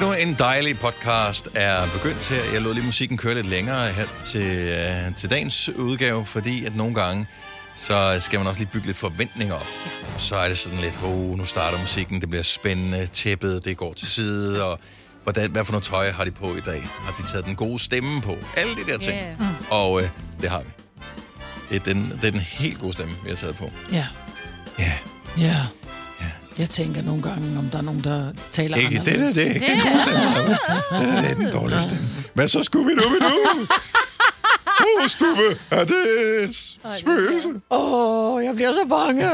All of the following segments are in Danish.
Endnu en dejlig podcast er begyndt her. Jeg lod lige musikken køre lidt længere her til, uh, til dagens udgave, fordi at nogle gange, så skal man også lige bygge lidt forventninger op. Og så er det sådan lidt, oh, nu starter musikken, det bliver spændende, tæppet, det går til side, og hvordan, hvad for noget tøj har de på i dag? Har de taget den gode stemme på? Alle de der ting. Yeah. Mm. Og uh, det har vi. Det er, den, det er den helt gode stemme, vi har taget på. Ja. Ja. Ja. Jeg tænker nogle gange, om der er nogen, der taler Ikke, det, anderledes. det, det er ikke den gode stemme. Det er den dårlige stemme. Hvad så skulle vi nu med nu? Åh, oh, Stube, er det et spøgelse? Åh, oh, jeg bliver så bange.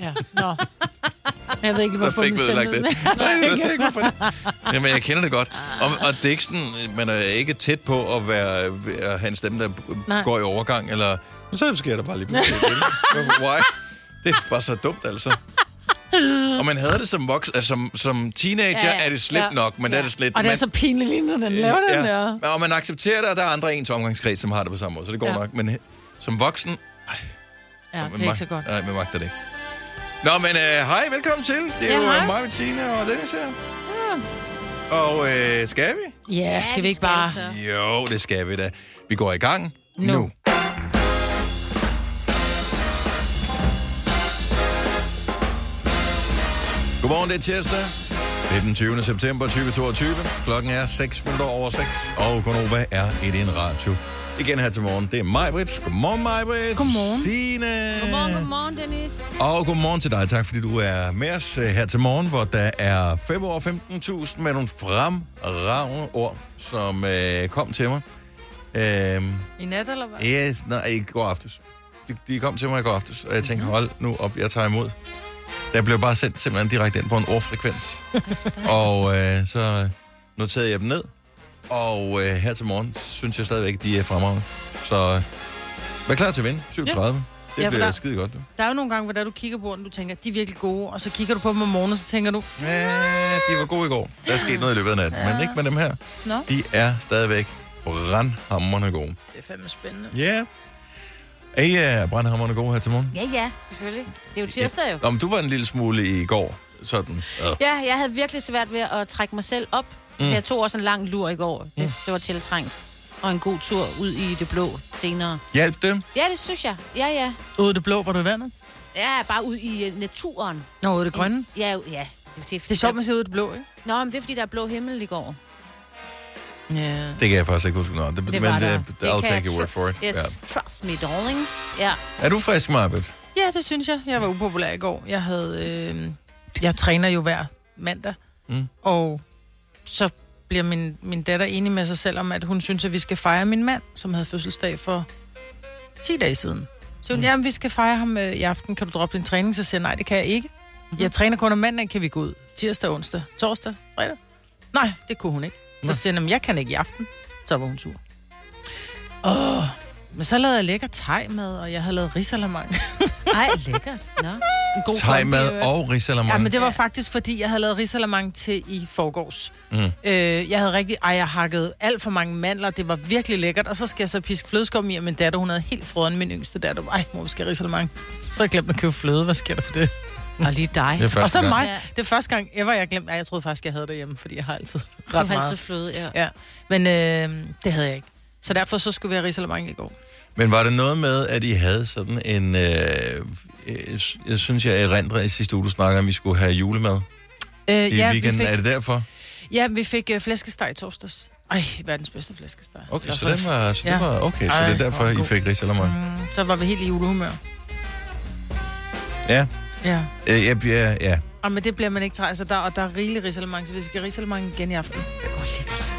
ja, nå. Jeg ved ikke, hvorfor ødelagt stemme... det. Nej, jeg ved ikke, hvorfor det. Jamen, jeg kender det godt. Og, og det er ikke sådan, man er ikke tæt på at, være, at have en stemme, der Nej. går i overgang, eller men så sker der bare lige pludselig. Why? Det er bare så dumt, altså. Og man havde det som voks, altså, som, som teenager, Ja, ja, ja. ja. er det slemt Ja. ja. nok, men ja. der er det slet... Og det er man- så pinligt lige, når den laver den der. ja. Og man accepterer det, og der er andre ens omgangskreds, som har det på samme måde, så det går Ja. ja. nok. Men som voksen, Ja, man det er ikke så godt. Nej, man magter det ikke. Nå, men uh, hej, velkommen til. Det er Ja, jo hej. uh, mig, Bettina og Dennis her. Ja. Og uh, skal vi? Ja, skal vi ikke bare... så. Jo, det skal vi da. Vi går i gang Nu. nu. Godmorgen, det er tirsdag. Det er den 20. september 2022. Klokken er 6 minutter over 6, og Gonova er i din radio. Igen her til morgen, det er Majbrit. Godmorgen, Majbrit. Godmorgen. Signe. Godmorgen, godmorgen, Dennis. Og godmorgen til dig. Tak fordi du er med os øh, her til morgen, hvor der er 5 år 15.000 med nogle fremragende ord, som øh, kom til mig. Øhm, I nat, eller hvad? yes, nej, i går aftes. De, de kom til mig i går aftes, og jeg tænkte, hold nu op, jeg tager imod. Der blev bare sendt simpelthen direkte ind på en ordfrekvens. og øh, så noterede jeg dem ned. Og øh, her til morgen synes jeg stadigvæk, de er fremragende. Så øh, vær klar til at vinde. 37. Det Ja, bliver der- skide godt, du. Der er jo nogle gange, hvor der du kigger på den, du tænker, de er virkelig gode, og så kigger du på dem om morgenen, og så tænker du, Ja, de var gode i går. Der er sket noget i løbet af natten, ja. men ikke med dem her. nå, De er stadigvæk brandhammerne gode. det er fandme spændende. Ja. Yeah. Er I uh, brandhammerne gode her til morgen? Ja, ja, selvfølgelig. Det er jo tirsdag jo. Nå, men du var en lille smule i går. Sådan. Ja. Ja, jeg havde virkelig svært ved at trække mig selv op. Mm. Jeg tog også en lang lur i går. Det, det var tiltrængt. Og en god tur ud i det blå senere. Hjælp dem. Ja, det synes jeg. Ja, ja. Ude i det blå, hvor du er vandet? Ja, bare ud i uh, naturen. Nå, ude i det grønne. Ja, ja. Det, det, Det er sjovt, man ser ud i det blå, ikke? Nå, men det er, fordi der er blå himmel i går. Ja. Det kan jeg faktisk ikke huske noget. Det, Det men var der. det, Det I'll take your word for it. Yes, Ja. trust me, darlings. Ja. Er du frisk, Marbet? ja, det synes jeg. Jeg var upopulær i går. Jeg havde... Øh, jeg træner jo hver mandag. Mm. Og så bliver min, min datter enig med sig selv om, at hun synes, at vi skal fejre min mand, som havde fødselsdag for 10 dage siden. Så hun, mm. jamen, vi skal fejre ham øh, i aften. Kan du droppe din træning? Så siger jeg, nej, det kan jeg ikke. Mm-hmm. Jeg træner kun om mandag, kan vi gå ud. Tirsdag, onsdag, torsdag, fredag. Nej, det kunne hun ikke. Så Nå. siger jeg, "Jamen, jeg kan ikke i aften. Så var hun sur. Åh, men så lavede jeg lækker tegmad, og jeg havde lavet risalamang. Ej, lækkert. Nå. En god øvrigt. og risalamande. Ja, men det var faktisk, fordi jeg havde lavet risalamang til i forgårs. Mm. Øh, jeg havde rigtig... Ej, jeg hakkede alt for mange mandler. Det var virkelig lækkert. Og så skal jeg så piske flødeskum i, og min datter, hun havde helt frøden min yngste datter. Ej, mor, vi skal risalamang. Så havde jeg glemt at købe fløde. Hvad sker der for det? Og lige dig. Det første og så gang. mig. Ja. Det er første gang ever, jeg glemte... Jeg troede faktisk, jeg havde det hjemme, fordi jeg har altid Du ret har altid meget. fløde, ja. Ja, men øh, det havde jeg ikke. Så derfor så skulle vi have risalamang i går. Men var det noget med, at I havde sådan en... Øh, øh, jeg synes, jeg erindrer i sidste uge, du snakker om, at vi skulle have julemad Øh, i ja, vi weekenden. fik, Er det derfor? ja, vi fik øh, flæskesteg i torsdags. Ej, verdens bedste flæskesteg. Okay, Eller så, den var, så det var okay. Så Ej, det er derfor, I god. fik risalamande. Mm, så var vi helt i julehumør. Ja. Ja. Øh, ja, ja, ja. Og men det bliver man ikke træt. Altså, der, og der er rigelig risalemang, så vi skal risalemang igen i aften. Åh, lækkert.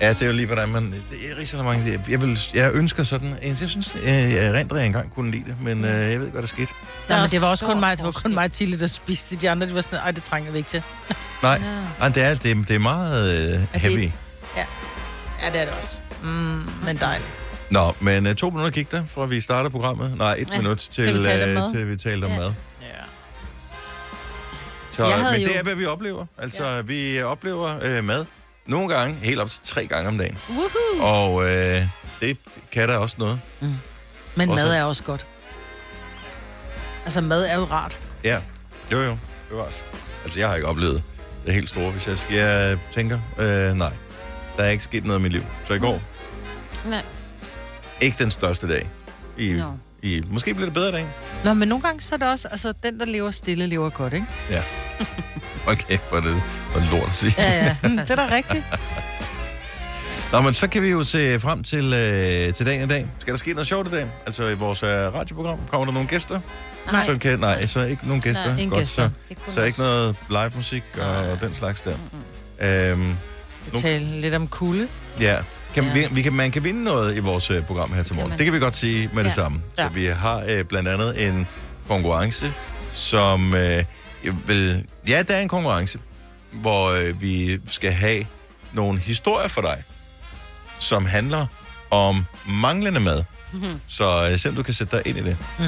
Ja, det er jo lige, hvordan man... Det er risalamande. Jeg, jeg, vil, jeg ønsker sådan... Jeg synes, øh, jeg erindrer, at jeg engang kunne lide det, men øh, jeg ved ikke, hvad der skete. Nej, men det var også kun mig, det var kun mig Tilly, der spiste de andre. De var sådan, ej, det trænger vi ikke til. Nej, Nå. Ej, det, er, det, er, det er meget øh, heavy. Ja, det er det også. Mm, men dejligt. Nå, men øh, to minutter gik der, fra vi starter programmet. Nej, et Ja. minut til, vi tale om øh, mad? til vi talte om Ja. mad. Så, men jo- det er, hvad vi oplever. Altså, ja. vi oplever øh, mad nogle gange helt op til tre gange om dagen. Woohoo! Og øh, det kan der også noget. Men Også- mad er også godt. Altså, mad er jo rart. Ja, jo jo, det var Altså, jeg har ikke oplevet det helt store. Hvis jeg, skal, jeg tænker, øh, nej, der er ikke sket noget i mit liv. Så i går, Nej. ikke den største dag. I, Nå. i, måske bliver det bedre i dag. Nå, men nogle gange så er det også, altså den, der lever stille, lever godt, ikke? Ja. Okay, for det var lort at sige. Ja, ja. Mm, det er da rigtigt. Nå, men så kan vi jo se frem til, øh, til dagen i dag. Skal der ske noget sjovt i dag? Altså i vores øh, radioprogram? Kommer der nogle gæster? Nej. Som kan, nej, så ikke nogen gæster. Nej, Godt, gæster. Så, Det så ikke noget live musik og den slags der. Øhm, Vi taler lidt om kulde. ja. Kan, Ja. vi, vi kan, man kan vinde noget i vores øh, program her til morgen. Kan man. Det kan vi godt sige med det Ja. samme. Så Ja. vi har øh, blandt andet en konkurrence, som øh, jeg vil... Ja, der er en konkurrence, hvor øh, vi skal have nogle historier for dig, som handler om manglende mad. Så øh, se om du kan sætte dig ind i det. Mm.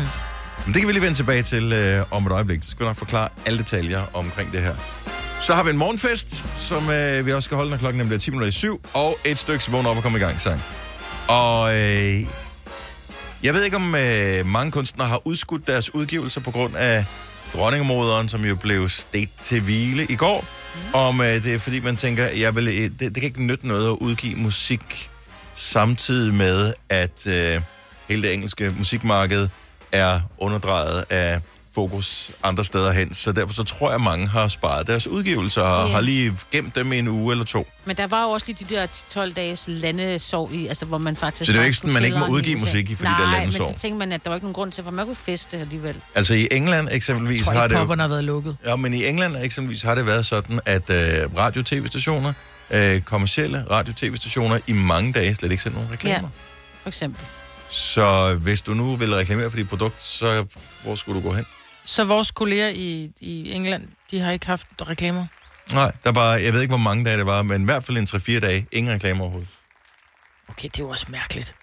Men det kan vi lige vende tilbage til øh, om et øjeblik. Så skal vi nok forklare alle detaljer omkring det her. Så har vi en morgenfest, som øh, vi også skal holde, når klokken nemlig er 10 minutter i syv, og et stykke vågn op og komme i gang sang. Og øh, jeg ved ikke, om øh, mange kunstnere har udskudt deres udgivelser på grund af dronningemoderen, som jo blev stedt til hvile i går. Mm. Om øh, det er fordi, man tænker, jeg vil, øh, det, det kan ikke nytte noget at udgive musik samtidig med, at øh, hele det engelske musikmarked er underdrejet af fokus andre steder hen. Så derfor så tror jeg, at mange har sparet deres udgivelser og Ja. har lige gemt dem i en uge eller to. Men der var jo også lige de der 12 dages landesov i, altså hvor man faktisk... Så det er jo ikke sådan, man ikke må udgive musik i, fordi Nej, der er men landesov. så tænkte man, at der var ikke nogen grund til, for man kunne feste alligevel. Altså i England eksempelvis Jeg tror har ikke, det jo... popperne har været lukket. Ja, men i England eksempelvis har det været sådan, at øh, radio-tv-stationer, øh, kommercielle radio-tv-stationer, i mange dage slet ikke sendt nogen reklamer. For eksempel. Så hvis du nu vil reklamere for dit produkt, så hvor skulle du gå hen? Så vores kolleger i, i England, de har ikke haft reklamer. Nej, der var, jeg ved ikke, hvor mange dage det var, men i hvert fald en 3-4 dage, ingen reklamer overhovedet. Okay, det er jo også mærkeligt.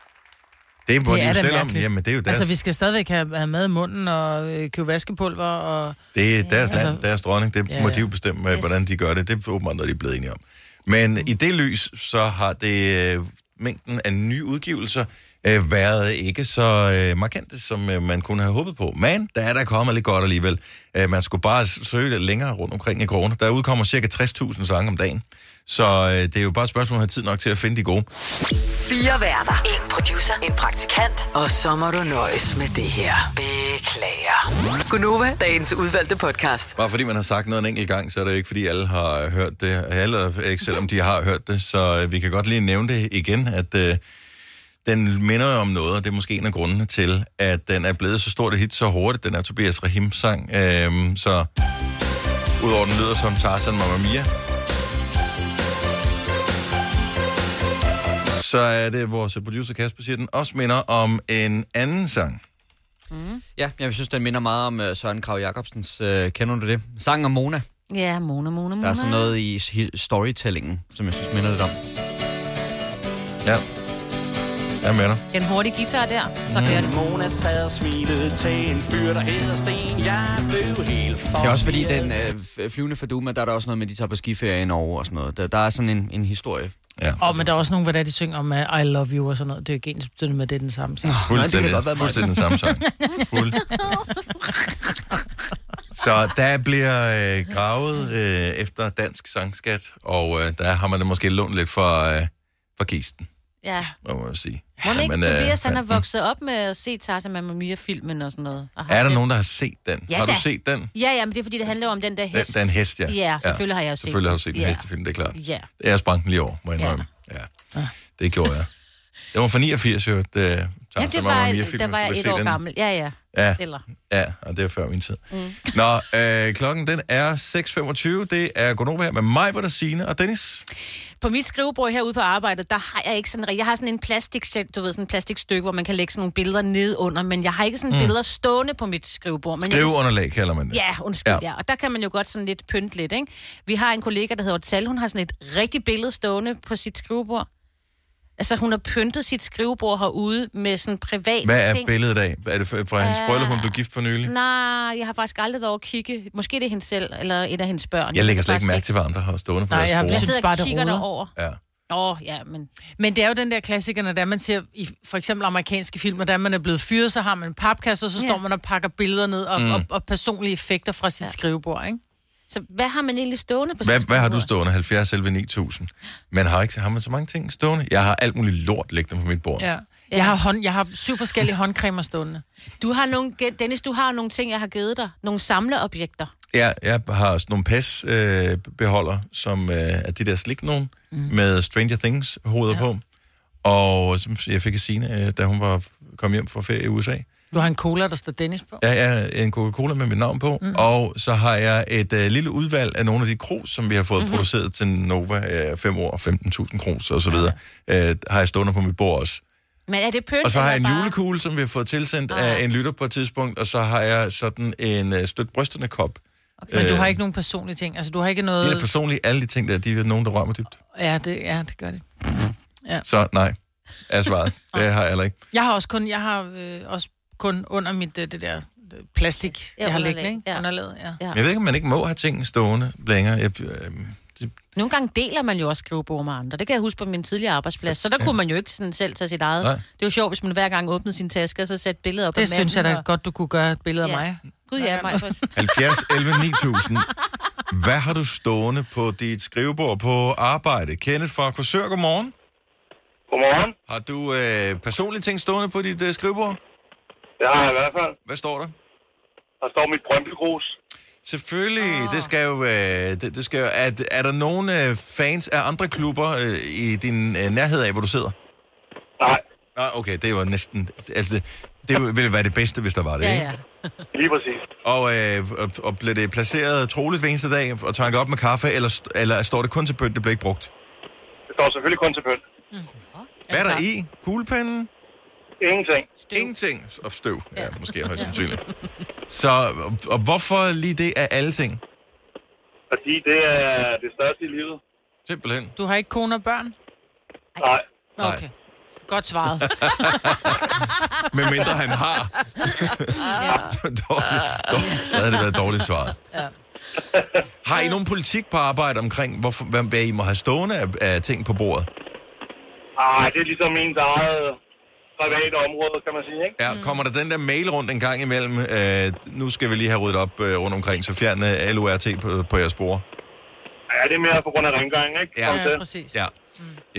Det må Det de er jo da selv om. mærkeligt. Jamen, det er jo deres, Altså, vi altså, skal stadigvæk have, have mad i munden og øh, købe vaskepulver og... det er deres land, Altså- deres dronning. Det Ja, må ja. de jo bestemme, yes. Yes. hvordan de gør det. Det er åbenbart noget, de er blevet enige om. Men i det lys, så har det øh, mængden af nye udgivelser øh, været ikke så øh, markante, som øh, man kunne have håbet på. Men der er der kommet lidt godt alligevel. Øh, man skulle bare søge lidt længere rundt omkring i kroner. Der udkommer cirka 60.000 sange om dagen. Så øh, det er jo bare et spørgsmål om at have tid nok til at finde de gode. Fire værter. En producer. En praktikant. Og så må du nøjes med det her. Beklager. Gunova, dagens udvalgte podcast. Bare fordi man har sagt noget en enkelt gang, så er det ikke fordi alle har hørt det. Alle, ikke selvom de har hørt det. Så øh, vi kan godt lige nævne det igen, at øh, den minder jo om noget, og det er måske en af grundene til, at den er blevet så stort et hit så hurtigt. Den er Tobias Rahim sang. Øh, så udover den lyder som Tarzan Mamma Mia, så er det vores producer Kasper siger, den også minder om en anden sang. Ja, jeg synes, den minder meget om uh, Søren Krav Jacobsens, uh, kender du det? Sangen om Mona. Ja, Mona, Mona, Mona. Der er sådan noget i storytellingen, som jeg synes minder lidt om. Ja. Jeg mener. Den hurtige guitar der, så Mm. kører det. Mona sad og smilede til en fyr, der hedder Sten. Jeg blev helt for Det er også fordi, den uh, flyvende for Duma, der er der også noget med, at de tager på skiferie i Norge og sådan noget. Der, der er sådan en, en historie. Ja. Oh, men der er også nogen, hvor der de synger om uh, I love you og sådan noget. Det er jo ikke ens betydende med, at det er den samme sang. Fuldstændig, det være mig. fuldstændig den samme sang. Fuld. Så der bliver øh, gravet øh, efter dansk sangskat, og øh, der har man da måske lånt lidt for, øh, for kisten, Ja. må man sige. Må ikke men, øh, Tobias, han er vokset op med at se Tarzan Mamma Mia-filmen og sådan noget. Og Er der det- nogen, der har set den? Ja har du da. set den? Ja, ja, men det er fordi, det handler om den der Den, hest. der er en hest, ja. Ja, selvfølgelig har jeg set Selvfølgelig har du den. set en Ja. hestefilm, det er klart. Ja. Jeg sprang den lige over, må jeg Ja. indrømme. Ja. Det gjorde jeg. Det var fra 89, jo, det Ja, Tarzan det Mamma var, Mia-filmen, der var jeg et år den. gammel. Ja, ja. Ja, Eller. ja, og det er før min tid. Mm. Nå, øh, klokken den er 6.25. Det er Gonova her med mig, hvor der Signe og Dennis. På mit skrivebord herude på arbejdet, der har jeg ikke sådan... Jeg har sådan en plastik, du ved, sådan en plastikstykke, hvor man kan lægge sådan nogle billeder ned under, men jeg har ikke sådan mm. billeder stående på mit skrivebord. Men jeg Skriveunderlag kalder man det. Ja, undskyld, Ja. ja. ja. Og der kan man jo godt sådan lidt pynte lidt, ikke? Vi har en kollega, der hedder Tal. Hun har sådan et rigtigt billede stående på sit skrivebord. Altså, hun har pyntet sit skrivebord herude med sådan privat Hvad er ting. billedet af? Er det fra hans Øh, bryllup, hun blev gift for nylig? Nej, jeg har faktisk aldrig været over at kigge. Måske det er hende selv, eller et af hendes børn. Jeg lægger slet ikke mærke til, hvad andre har stående på Nej, deres jeg har bord. Jeg synes sidder bare, og det kigger derover. Ja. Åh, oh, ja, men... Men det er jo den der klassiker, når der man ser i for eksempel amerikanske film, når der man er blevet fyret, så har man en papkasse, og så står man og pakker billeder ned og, Mm. og, og personlige effekter fra sit Ja. skrivebord, ikke? Så hvad har man egentlig stående på Hvad, sit hvad har du stående? 70 11 9000. Man har ikke har man så mange ting stående? Jeg har alt muligt lort liggende på mit bord. Ja. Jeg har, hånd, jeg har syv forskellige håndcremer stående. Du har nogle, Dennis, du har nogle ting, jeg har givet dig. Nogle samleobjekter. Jeg, jeg har sådan nogle PES-beholder, øh, beholder, som øh, er de der slik nogen, mm. med Stranger Things hoveder ja. på. Og som jeg fik af Signe, øh, da hun var kom hjem fra ferie i USA. Du har en cola, der står Dennis på. Jeg er en Coca-Cola med mit navn på, mm. og så har jeg et øh, lille udvalg af nogle af de krus, som vi har fået mm-hmm. produceret til Nova, øh, 5 år, 15.000 krus og så videre, øh, har jeg stående på mit bord også. Men er det pynt? Og så har jeg en eller bare- julekugle, som vi har fået tilsendt af Ah. en lytter på et tidspunkt, og så har jeg sådan en øh, stødt brysterne kop. Men du Øh, har ikke nogen personlige ting. Altså, du har ikke noget... personligt, alle de ting der, de er nogen, der rører mig dybt. Ja, det, ja, det gør det. Så nej, er svaret. Det har jeg heller ikke. Jeg har også kun, jeg har øh, også kun under mit øh, det der øh, plastik, Ja, jeg har underlag, liggende, ikke? ja. Underlaget, ja. Ja. Jeg ved ikke, om man ikke må have ting stående længere. Jeg, øh, det, Nogle gange deler man jo også skrivebord med andre. Det kan jeg huske på min tidligere arbejdsplads. Så der kunne man jo ikke sådan selv tage sit eget. Nej. Det er jo sjovt, hvis man hver gang åbnede sin taske, og så satte billeder op Det synes jeg da og- godt, du kunne gøre et billede Ja. af mig. Gud ja, mig. 70, 11, 9000. Hvad har du stående på dit skrivebord på arbejde? Kenneth fra Korsør, godmorgen. Godmorgen. Har du øh, personlige ting stående på dit øh, skrivebord? Det har jeg i hvert fald. Hvad står der? Der står mit Brøndby-grus. Selvfølgelig, oh. det skal jo... Øh, det, det skal jo er, er der nogen øh, fans af andre klubber øh, i din øh, nærhed af, hvor du sidder? Nej, Ah, okay, det var næsten... Altså, det ville være det bedste, hvis der var det, Ja, ikke? ja. lige præcis. Og, øh, og, og blev det placeret troligt hver eneste dag og tanket op med kaffe, eller, eller står det kun til pynt, det bliver ikke brugt? Det står selvfølgelig kun til pynt. Hvad er der i? Kuglepennen? Ingenting. Støv. Ingenting. Og støv. Ja, måske højst sandsynligt. Så, og, hvorfor lige det af alle ting? Fordi det er det største i livet. Simpelthen. Du har ikke kone og børn? Nej. Nå, Nej. Okay. Godt svaret. Med mindre han har. dårligt, dårligt. Så havde det været dårligt svaret. Ja. Har I nogen politik på arbejde omkring, hvorfor, hvad, I må have stående af, af ting på bordet? Ej, det er ligesom ens eget private område, kan man sige, ikke? Ja, kommer der den der mail rundt en gang imellem? Øh, nu skal vi lige have ryddet op øh, rundt omkring, så fjern øh, LORT på, på jeres spor. Ja, det er mere på grund af rengøring, ikke? Ja. Ja, det. præcis. Ja.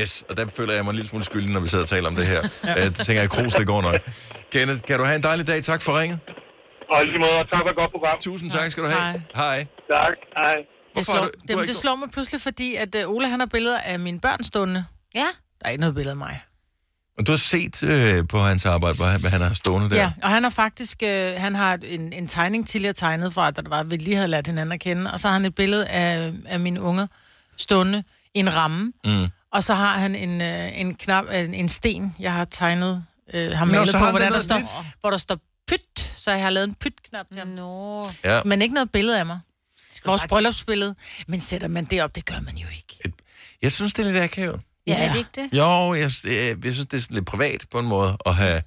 Yes, og der føler jeg mig en lille smule skyldig, når vi sidder og taler om det her. ja. Jeg tænker, at krus, det går nok. Kenneth, kan du have en dejlig dag? Tak for ringet. Og lige måde, tak for et godt program. Tusind tak skal du have. Hej. Hej. Tak. Hej. Det slår, du- du det, ikke det slår mig pludselig, fordi at uh, Ole han har billeder af mine børn stående. Ja. Der er ikke noget billede af mig. Og du har set øh, på hans arbejde, hvad han, hvad han har stående der. Ja, og han har faktisk øh, han har en, en tegning tidligere tegnet fra, da det var, vi lige havde lært hinanden at kende. Og så har han et billede af, af mine unger stående i en ramme. Mm. Og så har han en, øh, en knap, en, en sten, jeg har tegnet, øh, har Nå, malet så på, har han hvor der, står, lidt. hvor der står pyt. Så jeg har lavet en pyt-knap til ham. Nå. Ja. Men ikke noget billede af mig. Vores bryllupsbillede. Men sætter man det op, det gør man jo ikke. Jeg synes, det er lidt akavet. Ja, er det ikke det? Jo, jeg, jeg, jeg synes, det er sådan lidt privat på en måde at have...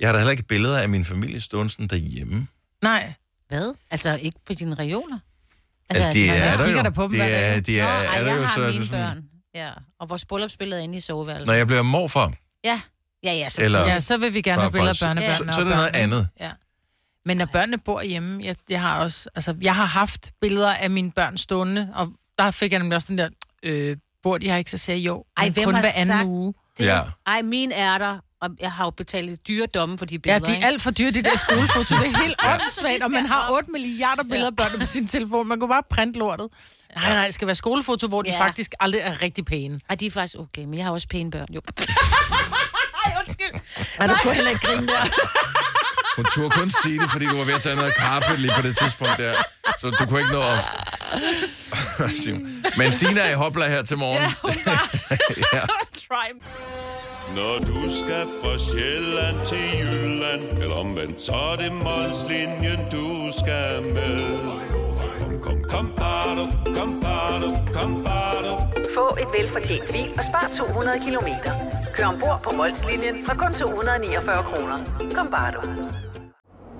Jeg har da heller ikke billeder af min familie stående sådan derhjemme. Nej. Hvad? Altså, ikke på dine reoler? Altså, de man er der kigger jo. da på dem de er, de er, Nå, er, ej, der jeg jo, har så er mine sådan, børn. Ja, og vores bryllupsbillede er inde i soveværelset. Når jeg bliver morfar, Ja, ja, ja. Så eller... Ja, så vil vi gerne have billeder af børnebørnene. så- så er det noget børnene. andet. Ja. Men når børnene bor hjemme, jeg, jeg har også, altså, jeg har haft billeder af mine børn stående, og der fik jeg nemlig også den der, øh, de her ikke, så sagde jeg jo, Ej, hvem kun har hver anden sagt- uge. Det, Ja. Ej, min er der, og jeg har jo betalt dyre domme for de Ja, billeder, de er alt for dyre, de der skolefoto. Det er helt åndssvagt, og man har 8 milliarder billeder af børnene på sin telefon. Man kunne bare printe lortet. Nej, nej, det skal være skolefoto, hvor de Ja. faktisk aldrig er rigtig pæne. Ej, de er faktisk okay, men jeg har også pæne børn, jo. Ej, undskyld. Nej, der skulle heller ikke grine der. Hun turde kun sige det, fordi du var ved at tage noget kaffe lige på det tidspunkt der. Så du kunne ikke nå at... Men Sina er i hopla her til morgen. Ja, Try. Når du skal fra Sjælland til Jylland Eller omvendt, så er det Molslinjen, du skal med Kom, kom, kom, bado, kom, bado, kom, bado. Få et velfortjent bil og spar 200 kilometer. Kør ombord på Molslinjen fra kun 249 kroner. Kom bare du.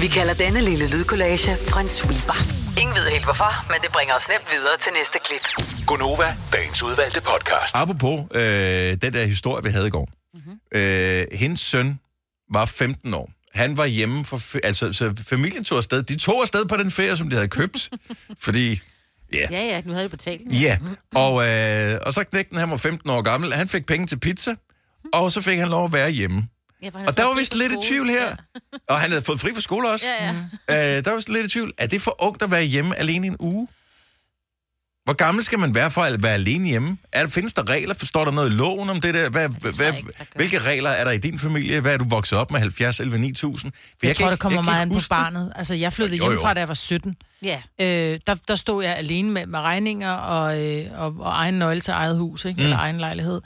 Vi kalder denne lille lydkollage en sweeper. Ingen ved helt hvorfor, men det bringer os nemt videre til næste klip. Gunova, dagens udvalgte podcast. Apropos øh, den der historie, vi havde i går. Mm-hmm. Øh, hendes søn var 15 år. Han var hjemme for... Altså, så familien tog afsted. De tog afsted på den ferie, som de havde købt. fordi... Ja. Ja, ja, nu havde du betalt. Ja, og, øh, og så knægten, han var 15 år gammel. Han fik penge til pizza, og så fik han lov at være hjemme. Ja, for han Og der var vist lidt i skole. tvivl her. Og han havde fået fri fra skole også. Ja, ja. Øh, der var vist lidt i tvivl. Er det for ungt at være hjemme alene i en uge? Hvor gammel skal man være for at være alene hjemme? Er, findes der regler? Forstår der noget i loven om det der? Hvad, hvad, hvilke regler er der i din familie? Hvad er du vokset op med? 70, 11, 9000? For Jeg, jeg tror, det ikke- kommer jeg kan meget ikke an på det. barnet. Altså, jeg flyttede Jo, jo. hjemmefra, da jeg var 17. Ja. Øh, der, der stod jeg alene med, med regninger og, øh, og, og egen nøgle til eget hus, ikke? Mm. eller egen lejlighed.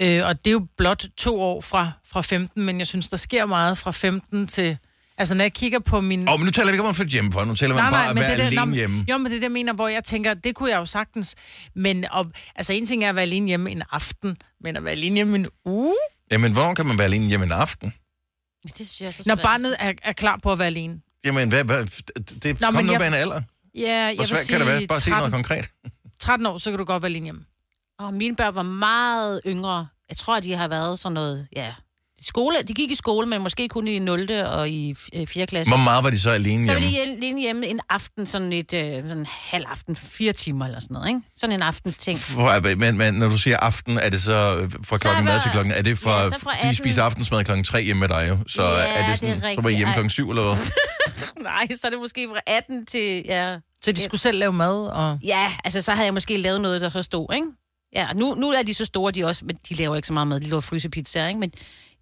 Øh, og det er jo blot to år fra, fra 15, men jeg synes, der sker meget fra 15 til... Altså, når jeg kigger på min... Åh, men nu taler vi ikke om at flytte hjemmefra. Nu taler man bare at være det, der- alene nå, hjemme. Jo, men det er det, jeg mener, hvor jeg tænker, det kunne jeg jo sagtens. Men og, altså, en ting er at være alene hjemme en aften, men at være alene hjemme en uge? Jamen, hvornår kan man være alene hjemme en aften? Det synes jeg så Når barnet er, er klar på at være alene. Jamen, hvad, hvad, det Nå, kom nu jeg- med en alder. Ja, jeg Hvor vil svært sige kan det være? Bare sige noget 13 konkret. 13 år, så kan du godt være alene hjemme. Og mine børn var meget yngre. Jeg tror, at de har været sådan noget, ja... Skole, de gik i skole, men måske kun i 0. og i øh, 4. klasse. Hvor meget var de så alene Så var hjemme? de alene hjemme en aften, sådan et øh, sådan en halv aften, fire timer eller sådan noget, ikke? Sådan en aftens ting. For, men, men når du siger aften, er det så øh, fra klokken hvad til klokken? Er det fra, Ja, fra de 18. spiser aftensmad klokken 3 hjemme med dig jo? Så Ja, er det det sådan, er så var I hjemme klokken 7 eller hvad? Nej, så er det måske fra 18 til... Ja. Så de skulle selv lave mad, og... Ja, altså så havde jeg måske lavet noget, der så stod, ikke? Ja, nu, nu er de så store, de også, men de laver ikke så meget mad. De laver frysepizzaer, ikke? Men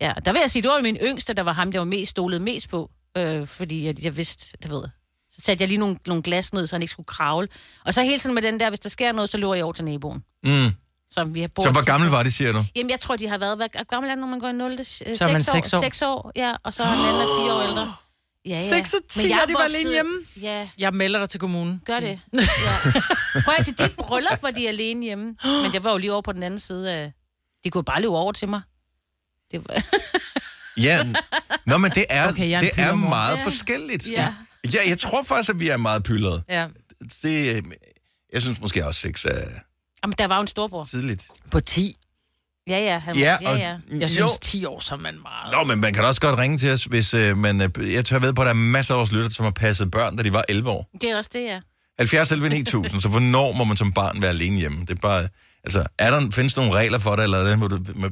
ja, der vil jeg sige, det var min yngste, der var ham, jeg var mest stolet mest på. Øh, fordi jeg, jeg vidste, det ved Så satte jeg lige nogle, nogle glas ned, så han ikke skulle kravle. Og så hele tiden med den der, hvis der sker noget, så løber jeg over til naboen. Mm. Som vi har Så hvor gammel var de, siger du? Jamen, jeg tror, de har været... Hvad gammel er det, når man går i 0. Så er man seks år. 6 år, ja. Og så er den anden er 4 år ældre. Ja, ja. 6 og 10, Men jeg er de var alene hjemme. Ja, Jeg melder dig til kommunen. gør det. Ja. Prøv at til dit bryllup, hvor de er alene hjemme. Men jeg var jo lige over på den anden side af... De kunne bare løbe over til mig. Det var... Ja, nå, men det er, Okay, er det er meget Ja. forskelligt. Ja. ja, jeg tror faktisk, at vi er meget pyldrede. Ja. Det, jeg synes måske også, sex er Jamen, der var jo en storbror. tidligt. På 10. Ja, ja. Han, Ja, ja, og- ja. Jeg synes, 10 år, så er man meget... Nå, men man kan da også godt ringe til os, hvis øh, man... Øh, jeg tør ved på, at der er masser af vores lytter, som har passet børn, da de var 11 år. Det er også det, ja. 70 11 9000, så hvornår må man som barn være alene hjemme? Det er bare... Altså, er der, findes der nogle regler for det, eller er det,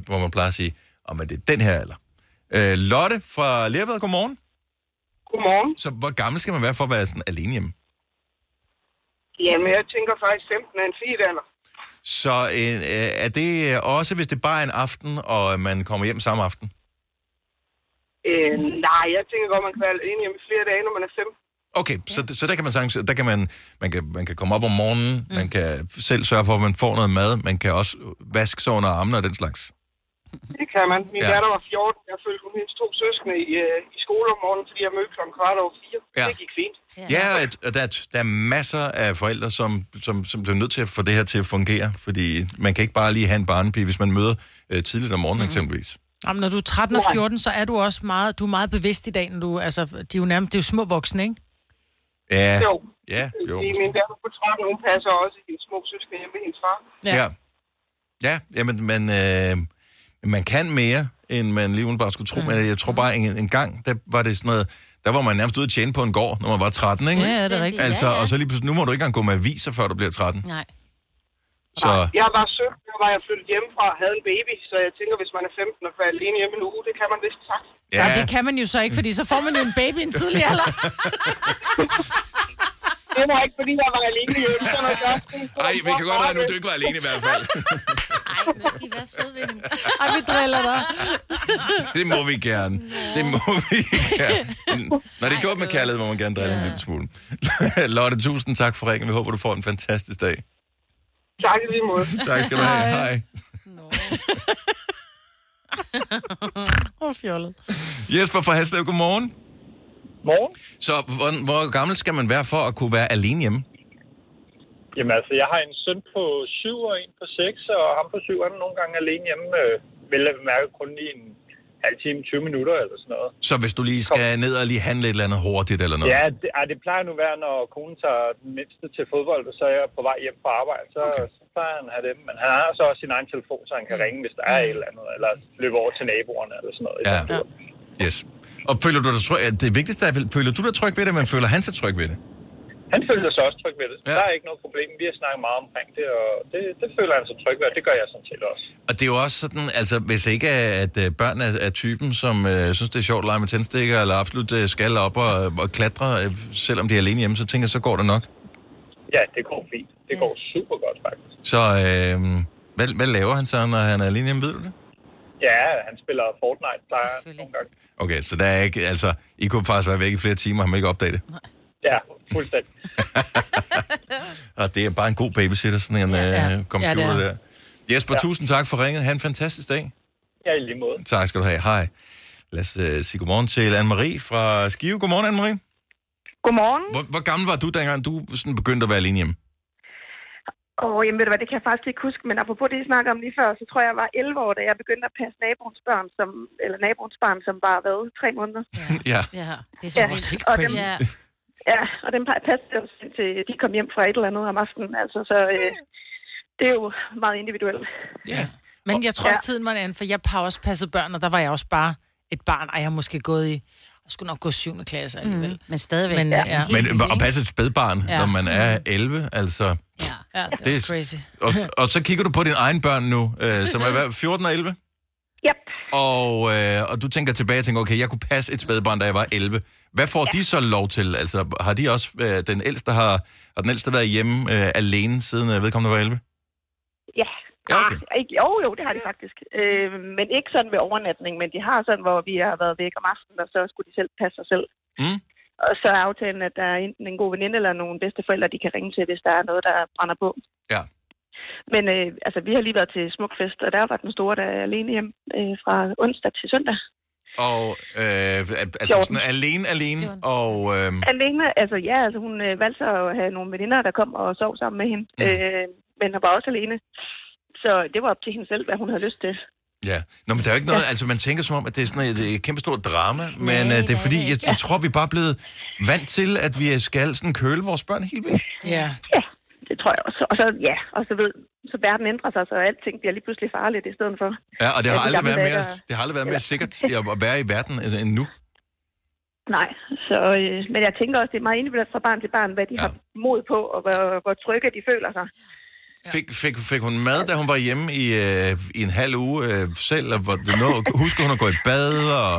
hvor man plejer at sige, om oh, det er den her alder? Øh, Lotte fra Lerved, godmorgen. Godmorgen. Så hvor gammel skal man være for at være sådan alene hjemme? Jamen, jeg tænker faktisk 15 er en fint alder. Så øh, er det også, hvis det bare er en aften, og man kommer hjem samme aften? Øh, nej, jeg tænker godt, man kan være alene hjemme i flere dage, når man er 15. Okay, så, så der kan man sagtens, der kan man, man kan, man kan komme op om morgenen, mm. man kan selv sørge for, at man får noget mad, man kan også vaske sig under armene og den slags. Det kan man. Min Ja. ja. datter var 14. Jeg følte hun hendes to søskende i, øh, i skole om morgenen, fordi jeg mødte klokken kvart over fire. Ja. Det gik fint. Ja, at, at der, er, der er masser af forældre, som, som, som bliver nødt til at få det her til at fungere, fordi man kan ikke bare lige have en barnepige, hvis man møder øh, tidligt om morgenen mm. eksempelvis. Jamen, når du er 13 og 14, så er du også meget, du er meget bevidst i dag, når du, altså, de er jo nærmest, det er jo små voksne, ikke? Ja, Jo. ja, jo. Min datter på 13, hun passer også hendes små søskende hjemme med hendes far. Ja. Ja, jamen, man, øh, man kan mere, end man lige bare skulle tro. Mm. Men jeg tror bare, en, en gang, der var det sådan noget, der var man nærmest ude at tjene på en gård, når man var 13, ikke? Ja, det er rigtigt. Altså, Ja, ja. og så lige pludselig, nu må du ikke engang gå med aviser, før du bliver 13. Nej. Så Jeg var 17, der var jeg flyttet hjemmefra og havde en baby, så jeg tænker, hvis man er 15 og falder alene hjemme en uge, det kan man vist sagt. Ja. ja, det kan man jo så ikke, fordi så får man jo en baby i en tidlig alder. Det var ikke, fordi jeg var alene hjemme. Så når jeg Ej, vi kan godt regne nu, du ikke var alene i hvert fald. Ej, nu skal I være søde ved hende. Ej, vi driller dig. Det må vi gerne. Det må vi gerne. Når det er gjort med kærlighed, må man gerne drille en lille smule. Lotte, tusind tak for ringen. Vi håber, du får en fantastisk dag. Tak i lige måde. Tak skal du have. Hej. Åh, oh, fjollet. Jesper fra Haslev, godmorgen. Morgen. Så hvor, hvor gammel skal man være for at kunne være alene hjemme? Jamen altså, jeg har en søn på 7 og en på 6, og ham på 7 er nogle gange alene hjemme, øh, vel at mærke kun i en halv time, 20 minutter eller sådan noget. Så hvis du lige skal ned og lige handle et eller andet hurtigt eller noget? Ja, det, ja, det plejer nu at være, når konen tager den mindste til fodbold, og så er jeg på vej hjem fra arbejde, så, okay. så plejer han at have dem. Men han har så også sin egen telefon, så han kan ringe, hvis der er et eller andet, eller løbe over til naboerne eller sådan noget. Ja. Yes. Og føler du dig tryg? Det vigtigste er, vel- føler du dig tryg ved det, men føler han sig tryg ved det? Han føler sig også tryg ved det. Ja. Der er ikke noget problem. Vi har snakket meget omkring det, og det, det føler han sig tryg ved, og det gør jeg sådan set også. Og det er jo også sådan, altså hvis ikke at øh, børn er, er typen, som øh, synes, det er sjovt at lege med tændstikker, eller absolut øh, skal op og, og klatre, øh, selvom de er alene hjemme, så tænker jeg, så går det nok. Ja, det går fint. Det går super godt, faktisk. Så øh, hvad, hvad laver han så, når han er alene hjemme, ved du det? Ja, han spiller Fortnite, plejer nogle gange. Okay, så der er ikke, altså, I kunne faktisk være væk i flere timer, og han må ikke opdage det. Ja, fuldstændig. Og det er bare en god babysitter, sådan en ja, ja. øh, computer Ja, det er. der. Jesper, ja. tusind tak for ringet. Ha' en fantastisk dag. Ja, i lige måde. Tak skal du have. Hej. Lad os uh, sige godmorgen til Anne-Marie fra Skive. Godmorgen, Anne-Marie. Godmorgen. Hvor, hvor gammel var du, dengang du sådan begyndte at være alene hjemme? Og jamen ved du hvad, det kan jeg faktisk ikke huske, men apropos det, I snakker om lige før, så tror jeg, jeg var 11 år, da jeg begyndte at passe naboens børn, som, eller naboens barn, som bare været tre måneder. Ja. Ja, det er så ja. og crazy. Dem, Ja. ja, og dem passede jeg jo til de kom hjem fra et eller andet om aftenen. Altså, så øh, det er jo meget individuelt. Men jeg tror også, tiden var en anden, for jeg har også passet børn, og der var jeg også bare et barn. Ej, jeg har måske gået i... Jeg skulle nok gå 7. klasse alligevel. Mm, men stadigvæk. Men, ja. ja. Men at passe et spædbarn, ja. Ja. når man er 11, altså... ja det, det er crazy. Og, og så kigger du på dine egne børn nu, øh, som er hvad, 14 og 11? Yep. Og, øh, og du tænker tilbage og tænker, okay, jeg kunne passe et spædbarn, da jeg var 11. Hvad får ja. de så lov til? Altså, har de også, øh, den ældste har, har den ældste været hjemme øh, alene, siden øh, vedkommende var 11? Ja. Ja okay. ah, ikke, jo, jo, det har de faktisk. Øh, men ikke sådan ved overnatning, men de har sådan, hvor vi har været væk om aftenen, og så skulle de selv passe sig selv. Mm. Og så er aftalen, at der er enten en god veninde eller nogle bedsteforældre, de kan ringe til, hvis der er noget, der brænder på. Ja. Men øh, altså, vi har lige været til Smukfest, og der var den store, der er alene hjem øh, fra onsdag til søndag. Og øh, altså 14. sådan alene, alene, og... Øh, Alene, altså ja, altså hun øh, valgte så at have nogle veninder, der kom og sov sammen med hende, mm. øh, men hun var også alene. Så det var op til hende selv, hvad hun havde lyst til. Ja, Nå, men der er jo ikke noget, ja. altså man tænker som om, at det er sådan et, et kæmpe stort drama, men øh, det er fordi, jeg, jeg tror, vi er bare blevet vant til, at vi skal sådan køle vores børn helt vildt. Ja. Ja, det tror jeg også. Og så, ja, og så ved, så verden ændrer sig, så alting bliver lige pludselig farligt i stedet for. Ja, og det har Ja, de aldrig været mere, det har aldrig været mere sikkert at være i verden altså, end nu. Nej, så, øh, men jeg tænker også, det er meget individuelt fra barn til barn, hvad de ja. har mod på, og hvor, hvor trygge de føler sig. Fik, fik, fik hun mad, da hun var hjemme i, øh, i en halv uge øh, selv? Og hvor det nå, husker hun at gå i bad og,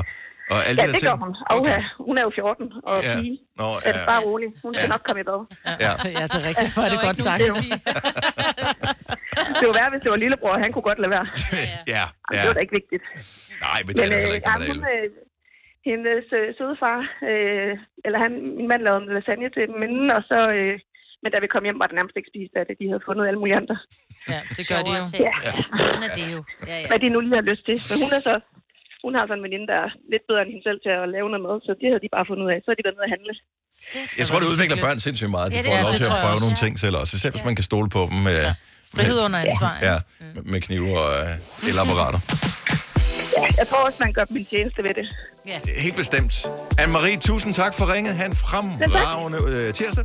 og alle Ja, de der det ting? gør hun. Okay. hun er jo 14 og Ja. pige. Nå, Er det ja. bare rolig. Hun skal nok komme i bad. Ja. ja, det er rigtigt. Hvor er det godt sagt. Det var værd, hvis det var lillebror. Han kunne godt lade være. Ja, Det ja. var da ikke vigtigt. Nej, men det er da heller ikke, ja, hun, 11. øh, hendes øh, søde far, øh, eller han, min mand lavede en lasagne til dem inden, og så, øh, men da vi kom hjem, var det nærmest ikke spist af det. De havde fundet alle mulige andre. Ja, det gør de jo. Ja. Ja, sådan er det jo. Ja, ja. Hvad de nu lige har lyst til. Men hun er så, hun har sådan en veninde, der er lidt bedre end hende selv til at lave noget mad, så det havde de bare fundet ud af. Så er de været nede at handle. Jeg tror, det udvikler børn sindssygt meget. De Ja, det får er lov til at prøve også. nogle ting selv også. Selv hvis man kan stole på dem. Med, Frihed under ansvar, Ja, med- med knive og øh, elapparater. Ja, jeg tror også, man gør en tjeneste ved det. Ja. Helt bestemt. Anne-Marie, tusind tak for ringet. Han fremragende øh, tirsdag.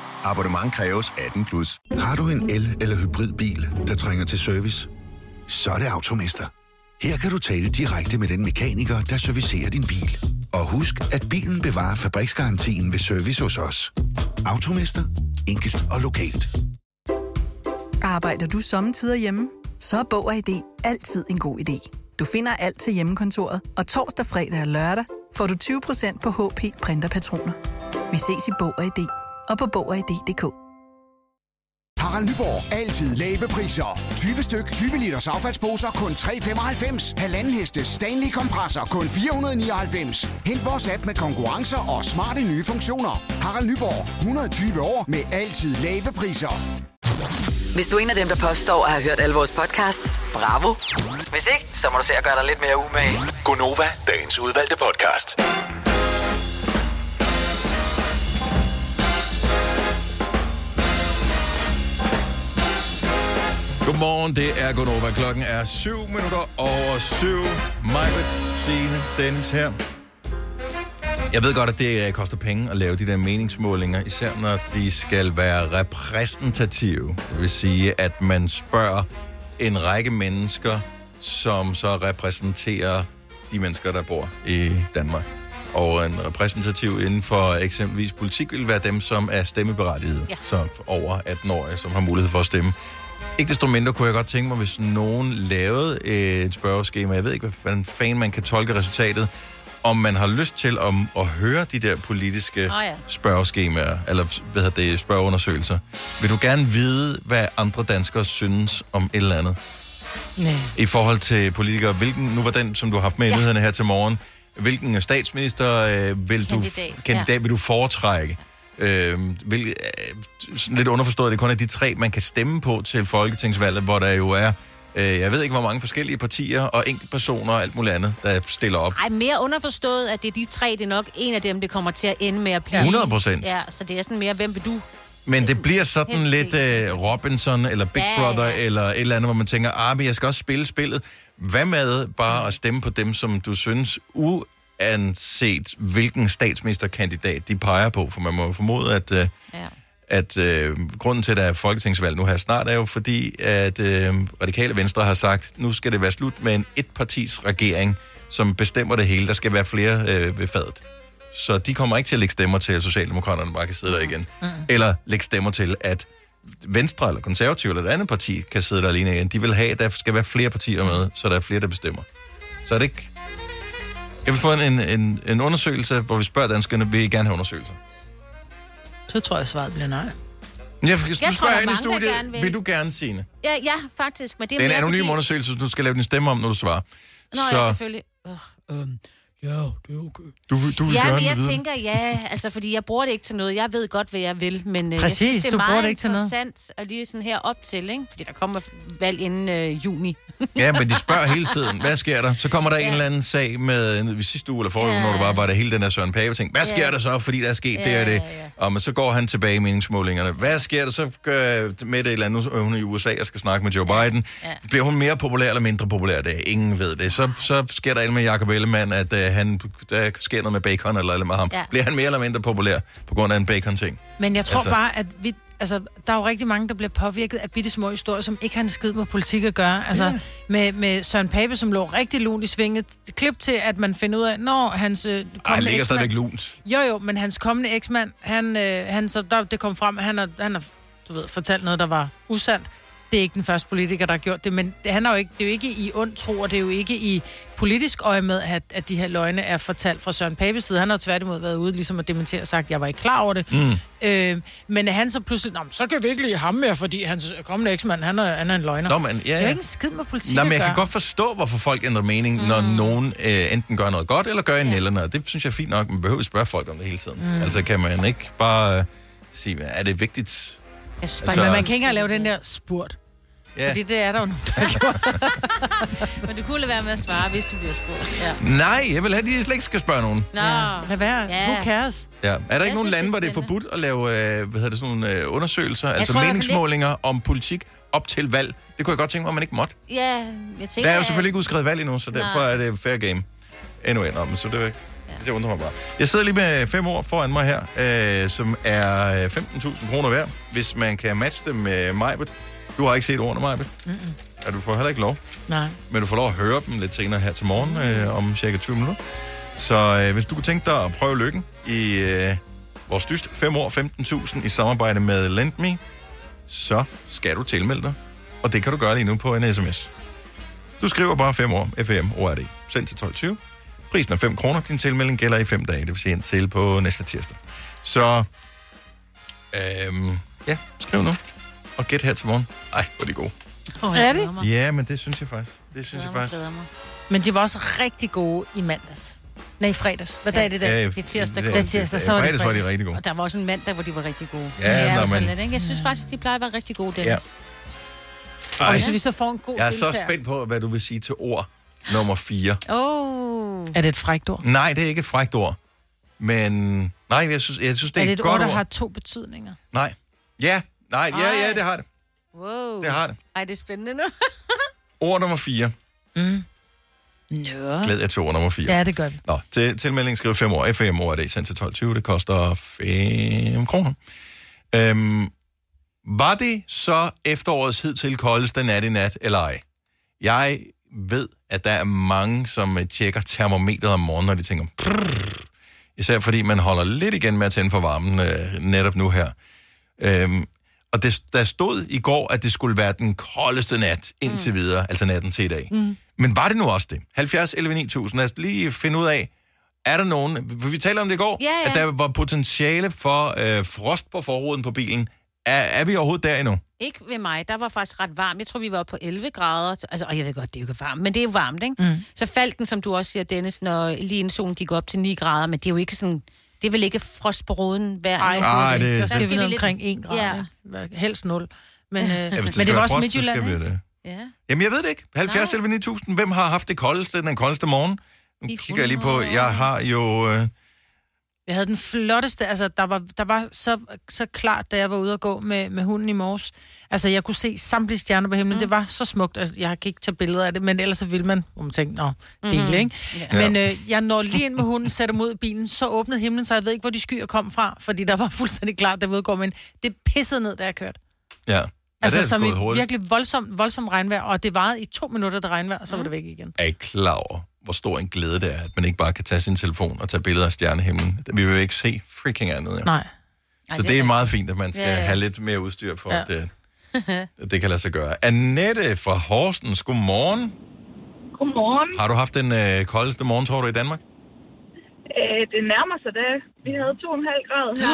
Abonnement kræves 18 plus. Har du en el- eller hybridbil, der trænger til service? Så er det Automester. Her kan du tale direkte med den mekaniker, der servicerer din bil. Og husk, at bilen bevarer fabriksgarantien ved service hos os. Automester. Enkelt og lokalt. Arbejder du sommetider hjemme? Så er Bog og ID altid en god idé. Du finder alt til hjemmekontoret, og torsdag, fredag og lørdag får du 20% på HP printerpatroner. Vi ses i Bog og ID og på Bog og ID.dk. Harald Nyborg. Altid lave priser. 20 styk, 20 liters affaldsposer kun 3,95. Halvanden heste Stanley kompresser kun 499. Hent vores app med konkurrencer og smarte nye funktioner. Harald Nyborg. 120 år med altid lave priser. Hvis du er en af dem, der påstår at have hørt alle vores podcasts, bravo. Hvis ikke, så må du se at gøre dig lidt mere umage. Gonova, dagens udvalgte podcast. Godmorgen, det er Gunova. Klokken er 7 minutter over 7. Majbet, Signe, Dennis her. Jeg ved godt, at det øh, koster penge at lave de der meningsmålinger, især når de skal være repræsentative. Det vil sige, at man spørger en række mennesker, som så repræsenterer de mennesker, der bor i Danmark. Og en repræsentativ inden for eksempelvis politik vil være dem, som er stemmeberettigede, ja. så over 18 år, som har mulighed for at stemme. Ikke desto mindre kunne jeg godt tænke mig, hvis nogen lavede et spørgeskema, jeg ved ikke, hvad fanden man kan tolke resultatet, om man har lyst til at, at høre de der politiske Åh, ja. spørgeskemaer, eller hvad hedder det, spørgeundersøgelser. Vil du gerne vide, hvad andre danskere synes om et eller andet? Nej. I forhold til politikere, hvilken, nu var den, som du har haft med i Ja. nyhederne her til morgen, hvilken statsminister øh, vil du, Kandidat, kandidat ja. vil du foretrække? Øh, hvil, øh, sådan lidt underforstået, det er kun er de tre, man kan stemme på til folketingsvalget, hvor der jo er, øh, jeg ved ikke, hvor mange forskellige partier og enkeltpersoner og alt muligt andet, der stiller op. Ej, mere underforstået, at det er de tre, det er nok en af dem, det kommer til at ende med at blive. 100%. Ja, så det er sådan mere, hvem vil du? Men det bliver sådan Helst lidt øh, Robinson eller Big Ja, Brother ja. eller et eller andet, hvor man tænker, ah, men jeg skal også spille spillet. Hvad med bare at stemme på dem, som du synes, uanset hvilken statsministerkandidat de peger på? For man må jo formode, at, øh, Ja. at øh, grunden til, at der er folketingsvalg nu her snart, er jo fordi, at øh, Radikale Venstre har sagt, nu skal det være slut med en etpartis regering, som bestemmer det hele. Der skal være flere øh, ved fadet. Så de kommer ikke til at lægge stemmer til, at Socialdemokraterne bare kan sidde der igen. Mm. Eller lægge stemmer til, at Venstre eller Konservative eller et andet parti kan sidde der alene igen. De vil have, at der skal være flere partier med, så der er flere, der bestemmer. Så er det ikke... Kan vi få en, en, en undersøgelse, hvor vi spørger danskerne, vil I gerne have undersøgelser? Så tror jeg, svaret bliver nej. Jeg, jeg, tror, du der er i mange, der studiet, gerne vil. vil du gerne, Signe? Ja, ja, faktisk. Men det er, Det er en anonym fordi... undersøgelse, så du skal lave din stemme om, når du svarer. Nå, så ja, selvfølgelig. Uh, um, ja, det er okay. du, vil- du vil ja, gerne men jeg vide. tænker, ja, altså, fordi jeg bruger det ikke til noget. Jeg ved godt, hvad jeg vil, men øh, Præcis, jeg synes, det er meget det ikke til noget. interessant at lige sådan her op til, ikke? Fordi der kommer valg inden øh, juni. Ja, men de spørger hele tiden, hvad sker der? Så kommer der ja. en eller anden sag med, i sidste uge eller forrige uge, Ja. når du var, var der hele den her Søren Pape ting. Hvad sker Ja. der så, fordi der er sket Ja, det og det? ja, Og men så går han tilbage i meningsmålingerne. Hvad sker der? Så med det et eller andet, nu er hun i USA og skal snakke med Joe Biden. Ja. Bliver hun mere populær eller mindre populær? Det er ingen ved det. Så, så sker der et med Jacob Ellemann, at uh, han, der sker noget med bacon eller, eller med ham. Ja. Bliver han mere eller mindre populær på grund af en bacon-ting? Men jeg tror Altså- bare, at vi... Altså, der er jo rigtig mange, der bliver påvirket af bitte små historier, som ikke har en skid med politik at gøre. Altså, ja. med, med Søren Pape, som lå rigtig lunt i svinget. Klip til, at man finder ud af, når hans øh, Ej, han kommende ligger stadigvæk lunt. Jo, jo, men hans kommende eksmand, han, øh, han, så der, det kom frem, at han har, han har du ved, fortalt noget, der var usandt. Det er ikke den første politiker, der har gjort det, men det, han er jo ikke, det er jo ikke i ond tro, og det er jo ikke i politisk øje med, at, at de her løgne er fortalt fra Søren Papes side. Han har jo tværtimod været ude ligesom at dementere og sagt, at jeg var ikke klar over det. Mm. Øh, men at han så pludselig, Nå, så kan vi ikke lide ham mere, fordi hans kommende eksmand, han er, han er en løgner. Nå, men, ja, Det er ja. jo ikke en skid med politik Nå, men at jeg kan godt forstå, hvorfor folk ændrer mening, mm. når nogen øh, enten gør noget godt, eller gør en ja. eller Det synes jeg er fint nok. Man behøver ikke spørge folk om det hele tiden. Mm. Altså kan man ikke bare øh, sige, er det vigtigt? Jeg synes, Altså- altså, men man kan ikke engang lave den der spurt. Ja. Fordi det er der jo nogen, der. Men du kunne lade være med at svare, hvis du bliver spurgt. Ja. Nej, jeg vil have, at de slet ikke skal spørge nogen. Nå. Ja. Lad være. Ja. Who cares? Ja. Er der ikke Jeg nogen synes, lande, det hvor det er forbudt at lave øh, hvad hedder det, sådan nogle, øh, undersøgelser, altså tror hvert fald meningsmålinger om politik, op til valg. Det kunne jeg godt tænke mig, at man ikke måtte. Ja, jeg tænker... Der er jo selvfølgelig ikke udskrevet valg endnu, så derfor Nej. er det fair game. Anyway, nå, men så det er ikke... Det undrer mig bare. Jeg sidder lige med fem ord foran mig her, øh, som er øh, 15.000 kroner værd, hvis man kan matche dem med Majbet. Du har ikke set ordene, Majbet. Mm-mm. Ja, du får heller ikke lov. Nej. Men du får lov at høre dem lidt senere her til morgen, øh, om cirka 20 minutter. Så øh, hvis du kunne tænke dig at prøve lykken i øh, vores dyst 5 år 15.000 i samarbejde med LendMe, så skal du tilmelde dig. Og det kan du gøre lige nu på en sms. Du skriver bare 5 år, FM, ORD, send til 12.20. Prisen er 5 kroner. Din tilmelding gælder i 5 dage, det vil sige indtil på næste tirsdag. Så, øhm, ja, skriv nu. Og gæt her til morgen. Ej, hvor er de gode. Oh, er det? Ja, men det synes jeg faktisk. Det synes jeg faktisk. Men de var også rigtig gode i mandags. Nej, i fredags. Hvad dag er det der? Ja, Det er tirsdag. det Det er tirsdag, så var det fredags var de rigtig gode. Og der var også en mandag, hvor de var rigtig gode. Ja, det er nå, sådan men- lidt, ikke? Jeg synes faktisk, de plejer at være rigtig gode, Dennis. Ja. Og Ej, hvis vi så får en god jeg er så deltager- spændt på, hvad du vil sige til ord nummer 4. Oh. Er det et frækt ord? Nej, det er ikke et frækt ord. Men nej, jeg synes, jeg synes det er er, det et et godt ord, der ord. har to betydninger? Nej. Ja, nej, ja, ja, det har det. Wow. Det har det. Ej, det er spændende nu. Ord nummer 4. Mm. Nå. Glæd jer til ord nummer 4. Ja, det gør vi. Nå, til tilmelding skriv 5 år. FM ord er det sendt til 12.20. Det koster 5 kroner. Øhm, var det så efterårets hidtil koldeste nat i nat, eller ej? Jeg ved, at der er mange, som øh, tjekker termometeret om morgenen, når de tænker, "Prrr." især fordi man holder lidt igen med at tænde for varmen øh, netop nu her. Øhm, og det, der stod i går, at det skulle være den koldeste nat indtil videre, altså natten til i dag. Mm. Men var det nu også det? 70 11 9000. Lad os lige finde ud af, er der nogen, vi taler om det i går, Ja, ja. at der var potentiale for øh, frost på forruden på bilen. Er, er vi overhovedet der endnu? Ikke ved mig. Der var faktisk ret varmt. Jeg tror, vi var på 11 grader. Altså, og jeg ved godt, det er jo ikke varmt, men det er jo varmt, ikke? Mm. Så faldt den, som du også siger, Dennis, når lige inden solen gik op til 9 grader, men det er jo ikke sådan... Det er vel ikke frost på roden hver Ej? Ej, det- der skal det- vi ned omkring 1 grad. Ja. Helst 0. Men, øh, Ja, hvis men skal det var også frost, så Midtjylland, skal vi det. Ja. Jamen, jeg ved det ikke. 70 11 9000. Hvem har haft det koldeste, den koldeste morgen? Nu kigger jeg lige på. Jeg har jo... Øh, Vi havde den flotteste, altså der var, der var så, så klart, da jeg var ude og gå med, med hunden i morges. Altså jeg kunne se samtlige stjerner på himlen, mm. det var så smukt, at jeg kan ikke tage billeder af det, men ellers så vil man, hvor man tænker, nå, dele, Mhm. ikke? Ja. Men øh, jeg når lige ind med hunden, sætter i bilen, så åbnede himlen, så jeg ved ikke, hvor de skyer kom fra, fordi der var fuldstændig klart, der var ude men det pissede ned, da jeg kørte. ja. ja, Altså det er som i hurtigt. virkelig voldsomt, voldsomt regnvejr, og det varede i to minutter, det regnvejr, og så var det væk igen. er ikke klar over, hvor stor en glæde det er, at man ikke bare kan tage sin telefon og tage billeder af stjernehimlen. Vi vil jo ikke se freaking andet. Jo. Nej. Så det er meget fint, at man skal Ja, ja. have lidt mere udstyr for, Ja. at det, at det kan lade sig gøre. Annette fra Horsens, godmorgen. Godmorgen. Har du haft den øh, koldeste morgen, tror du, i Danmark? Øh, det nærmer sig det. Vi havde 2,5 grader her.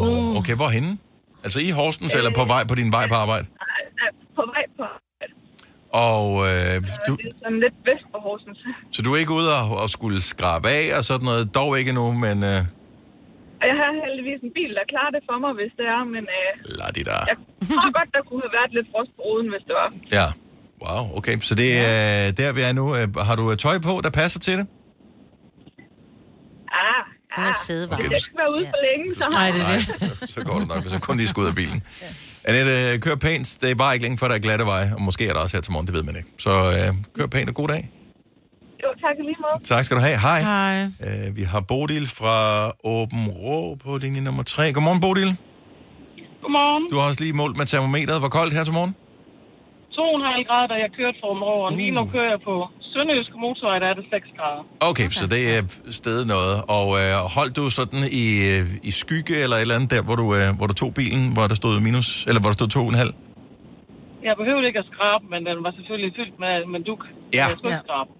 Wow. Okay, hvorhenne? Altså i Horsens, eller på vej på din vej på arbejde? Er På vej på. Og øh, du, Det er sådan lidt vest for Horsens. så du er ikke ude og, og skulle skrabe af og sådan noget? Dog ikke nu, men... Øh, jeg har heldigvis en bil, der klarer det for mig, hvis det er, men øh, lad det der. jeg tror godt, der kunne have været lidt frost på roden, hvis det var. Ja. Wow, okay. Så det er der, vi er nu. Øh, Har du øh, tøj på, der passer til det? Hun er sædevarm. jeg skal ikke være ude for længe, så... Nej, det er det. Så, så går det nok, hvis jeg kun lige skal ud af bilen. Annette, øh, kør pænt. Det er bare ikke længe før, der er glatte veje. Og måske er der også her til morgen, det ved man ikke. Så øh, kør pænt og god dag. Jo, tak lige måde. Tak skal du have. Hej. Hej. Øh, vi har Bodil fra Åben Rå på linje nummer 3. Godmorgen, Bodil. Godmorgen. Du har også lige målt med termometeret. Hvor koldt her til morgen? 2,5 grader, da jeg kørte fra over. Lige nu kører jeg på Sønderjyske Motorvej, der er det 6 grader. Okay, så det er stedet noget. Og øh, holdt du sådan i, øh, i skygge eller et eller andet der, hvor du, øh, hvor du tog bilen, hvor der stod minus, eller hvor der stod to og en halv? Jeg behøvede ikke at skrabe, men den var selvfølgelig fyldt med, med duk. Ja. Skrabe.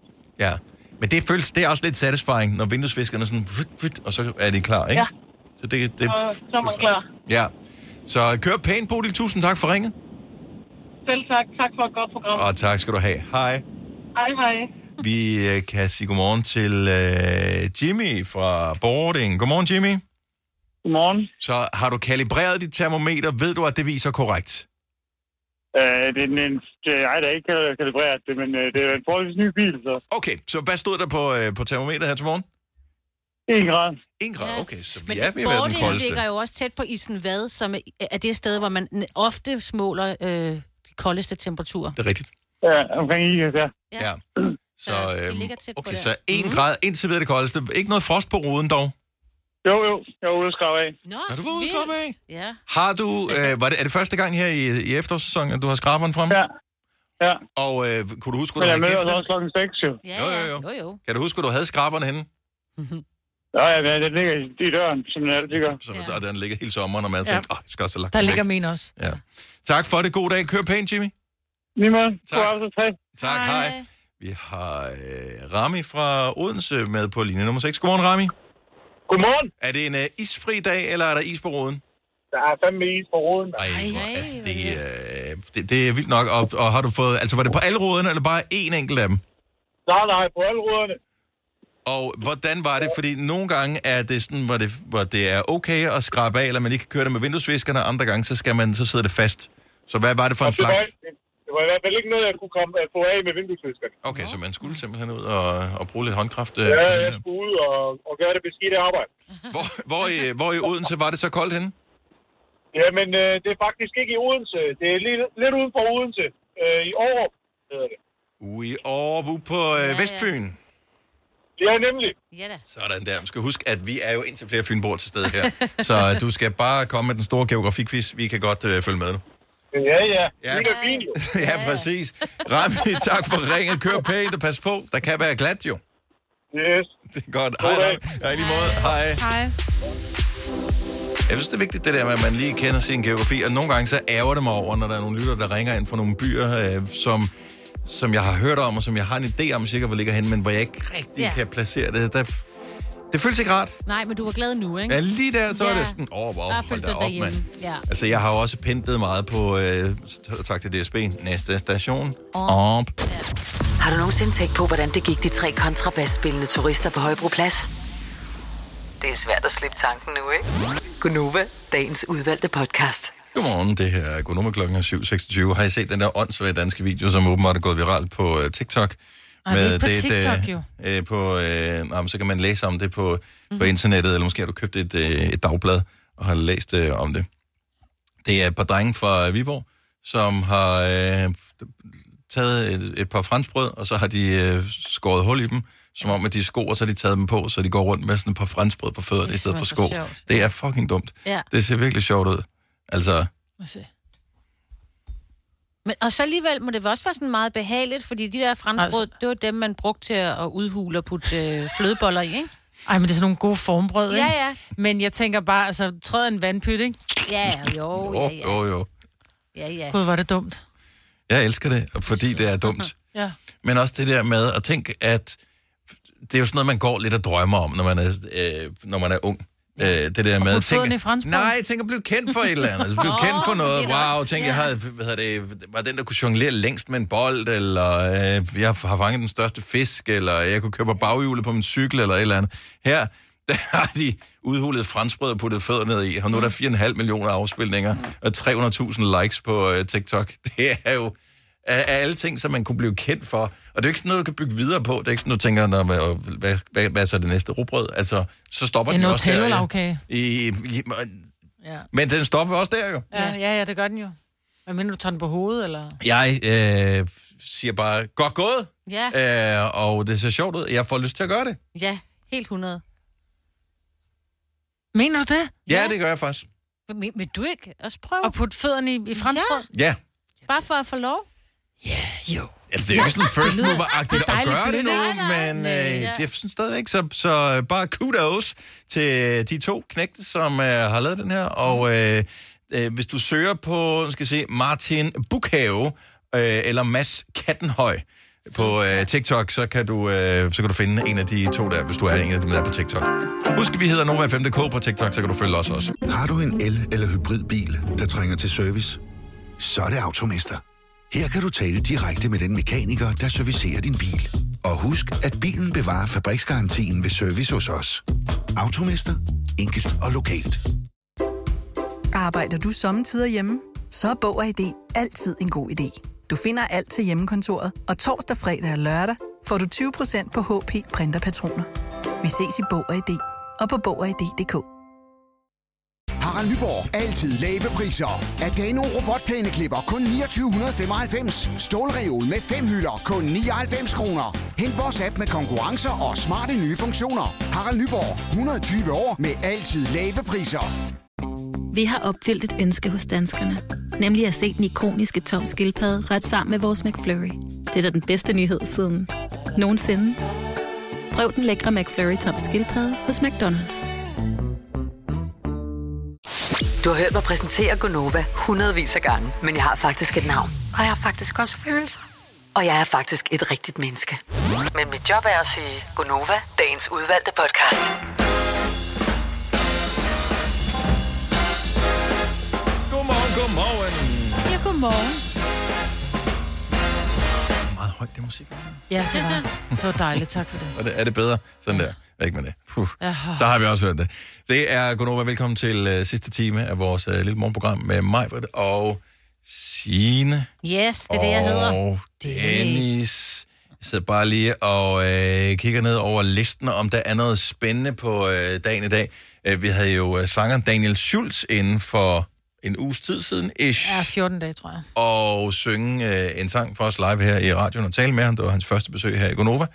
Ja. Men det føles, det er også lidt satisfying, når vinduesviskerne sådan, fyt, fyt, og så er de klar, ikke? Ja. Så det, det, Så, så er man klar. ja. Så kør pænt, Bodil. Tusind tak for ringet. Selv tak. Tak for et godt program. Og tak skal du have. Hej. Hej, hej. Vi øh, kan sige godmorgen til øh, Jimmy fra Boarding. Godmorgen, Jimmy. Godmorgen. Så har du kalibreret dit termometer? Ved du, at det viser korrekt? Øh, det er en, en, det, ej, der er ikke kal- kalibreret det, men øh, det er en forholdsvis ny bil, så Okay, så hvad stod der på, øh, på termometeret her til morgen? 1 grad. 1 grad, okay. Så vi Men er ved at være den koldeste. ligger jo også tæt på Isen Vad, som er- er det sted, hvor man ofte måler øh, de koldeste temperaturer. Det er rigtigt. Ja, omkring Ikast, ja. Ja. Så, øhm, ligger tæt på okay, der. så 1 grad indtil videre det koldeste. Ikke noget frost på ruden dog. Jo, jo, jeg var ude og skrave af. Nå, Er du ude og skrabe af? Ja. Har du, øh, var det, er det første gang her i, i efterårssæsonen, at du har skraberen frem? Ja. Ja. Og øh, kunne du huske, Men du jeg havde også klokken 6, jo. Ja, Jo, jo, jo. jo, jo. Kan du huske, hvor du havde skraberen henne? Ja, ja, men den ligger i- døren, som den altid gør. Så, ja. Og den ligger hele sommeren, og man Ja. tænker, åh, jeg skal også have lagt Der den ligger væk." min også. Ja. Tak for det. God dag. Kør pænt, Jimmy. Lige måde. Tak. God aften. Tak, hej. Vi har øh, Rami fra Odense med på linje nummer 6. Godmorgen, Rami. Godmorgen. Er det en øh, isfri dag, eller er der is på roden? Der er fandme is på roden. Ej, hvor er det, øh, det, det er vildt nok. Og, og har du fået, altså var det på alle roderne, eller bare én enkelt af dem? Nej, nej, på alle ruderne. Og hvordan var det? Fordi nogle gange er det sådan, hvor det, hvor det er okay at skrabe af, eller man ikke kan køre det med vinduesviskerne, og andre gange, så, skal man, så sidder det fast. Så hvad var det for en Og det, var, slags? Det var i hvert fald ikke noget, jeg kunne komme, uh, få af med vinduesviskerne. Okay, så man skulle simpelthen ud og, og bruge lidt håndkraft. øh, Ja, jeg skulle ud og, og gøre det beskidte arbejde. Hvor, hvor, i, hvor i Odense var det så koldt henne? Jamen, øh, det er faktisk ikke i Odense. Det er lidt, lidt uden for Odense. Øh, I Aarup hedder det. Ude i Aarup, ude på øh, Vestfyn. Ja, nemlig. Ja da. Sådan der. Du skal huske, at vi er jo indtil flere fynboer til stede her. så øh, du skal bare komme med den store geografikvis. Vi kan godt øh, følge med nu. Ja, ja. Ja. Det er fint jo. ja, præcis. Rami, tak for ringen. Kør pænt og pas på. Der kan være glat jo. Yes. Det er godt. Hej. Ja, i lige måde. Hej. Hej. Jeg synes, det er vigtigt, det der med, at man lige kender sin geografi. Og nogle gange så ærger det mig over, når der er nogle lytter, der ringer ind fra nogle byer, øh, som, som jeg har hørt om, og som jeg har en idé om sikkert, hvor ligger hen, men hvor jeg ikke rigtig ja. kan placere det. Der, det føles ikke rart. Nej, men du var glad nu, ikke? Ja, lige der, så Ja. er det sådan, åh, oh, wow, Der hold følte da op, mand. Ja. Altså, jeg har jo også pintet meget på, øh, tak til DSB, næste station. Op. Op. Har du nogensinde tænkt på, hvordan det gik de tre kontrabasspillende turister på Højbroplads? Det er svært at slippe tanken nu, ikke? Gunova, dagens udvalgte podcast. Godmorgen, det her er Gunummer klokken er 7.26. Har I set den der åndssvage danske video, som åbenbart er gået viralt på uh, TikTok? Ej, det er ikke på et, TikTok, øh, jo. Øh, på, øh, nej, men så kan man læse om det på, mm-hmm. Mhm. på internettet, eller måske har du købt et, øh, et dagblad og har læst øh, om det. Det er et par drenge fra Viborg, som har øh, taget et, et par franskbrød, og så har de øh, skåret hul i dem, som om at de er sko, og så har de taget dem på, så de går rundt med sådan et par franskbrød på fødderne i stedet for sko. sjovt. Det er fucking dumt. Ja. Det ser virkelig sjovt ud. Altså. Men, og så alligevel må det også være sådan meget behageligt, fordi de der franskbrød, altså. det var dem, man brugte til at udhule og putte øh, flødeboller i, ikke? Ej, men det er sådan nogle gode formbrød, ikke? Ja, ja. Men jeg tænker bare, altså, træd en vandpyt, ikke? Ja, jo, ja, ja. jo, jo. ja, ja. Gud, var det dumt. Jeg elsker det, fordi det er dumt. Ja. Men også det der med at tænke, at det er jo sådan noget, man går lidt og drømmer om, når man er, øh, når man er ung. Øh, det der med fødderne i nej, jeg tænker blive kendt for et eller andet. Altså, blive Åh, kendt for noget. Wow, også- tænk, jeg havde, hvad hedder det, var den, der kunne jonglere længst med en bold, eller øh, jeg har fanget den største fisk, eller jeg kunne køre på baghjulet på min cykel, eller et eller andet. Her, der har de udhulet franskbrød og puttet fødder ned i, og nu er der 4,5 millioner afspilninger, og 300.000 likes på øh, TikTok. Det er jo af, af alle ting, som man kunne blive kendt for. Og det er jo ikke sådan noget, du kan bygge videre på. Det er ikke sådan, du tænker, Nå, hvad, hvad, hvad, hvad er så det næste rugbrød? Altså, så stopper En den jo også der. Nutella-lavkage. I, i, Ja. men den stopper også der jo. Ja, ja, ja, det gør den jo. Hvad mener du, tager den på hovedet, eller? Jeg øh, siger bare, godt gået. Ja. Øh, og det ser sjovt ud. Jeg får lyst til at gøre det. Ja, helt 100. Mener du det? Ja, det gør jeg faktisk. Men, vil du ikke også prøve? Og putte fødderne i, i franskbrød? Ja. Bare for at få lov? Jo. Altså, det er jo ikke sådan first mover-agtigt er at gøre det nu, men øh, jeg synes stadigvæk, så, så øh, bare kudos til de to knægte, som øh, har lavet den her, og øh, øh, hvis du søger på, skal jeg se, Martin Bukhave øh, eller Mads Kattenhøj på øh, TikTok, så kan, du, øh, så kan du finde en af de to der, hvis du er en af dem der på TikTok. Husk, at vi hedder Nova5.dk på TikTok, så kan du følge os også. Har du en el- eller hybridbil, der trænger til service? Så er det Automester. Her kan du tale direkte med den mekaniker, der servicerer din bil. Og husk, at bilen bevarer fabriksgarantien ved service hos os. Automester. Enkelt og lokalt. Arbejder du sommetider hjemme? Så er Bog og ID altid en god idé. Du finder alt til hjemmekontoret, og torsdag, fredag og lørdag får du 20% på HP Printerpatroner. Vi ses i Bog og ID og på Bog og ID.dk. Harald Nyborg. Altid lave priser. Adano robotplæneklipper kun 2995. Stålreol med fem hylder kun 99 kroner. Hent vores app med konkurrencer og smarte nye funktioner. Harald Nyborg. 120 år med altid lave priser. Vi har opfyldt et ønske hos danskerne. Nemlig at se den ikoniske tom skildpadde ret sammen med vores McFlurry. Det er da den bedste nyhed siden nogensinde. Prøv den lækre McFlurry tom skildpadde hos McDonald's. Du har hørt mig præsentere Gonova hundredvis af gange, men jeg har faktisk et navn. Og jeg har faktisk også følelser. Og jeg er faktisk et rigtigt menneske. Men mit job er at sige Gonova, dagens udvalgte podcast. Godmorgen, godmorgen. Ja, godmorgen. Meget højt, det musik. Ja, det var, det var dejligt. Tak for det. Og det, er det bedre? Sådan der. Væk med det. Puh. Så har vi også hørt det. Det er Gunova. Velkommen til uh, sidste time af vores uh, lille morgenprogram med mig og Signe. Yes, det er det, jeg hedder. Og Dennis. Jeg sidder bare lige og øh, kigger ned over listen, om der er noget spændende på øh, dagen i dag. Øh, vi havde jo øh, sangeren Daniel Schulz inden for en uges tid siden, ish, Ja, 14 dage, tror jeg. og synge øh, en sang for os live her i radioen og tale med ham. Det var hans første besøg her i Gonova.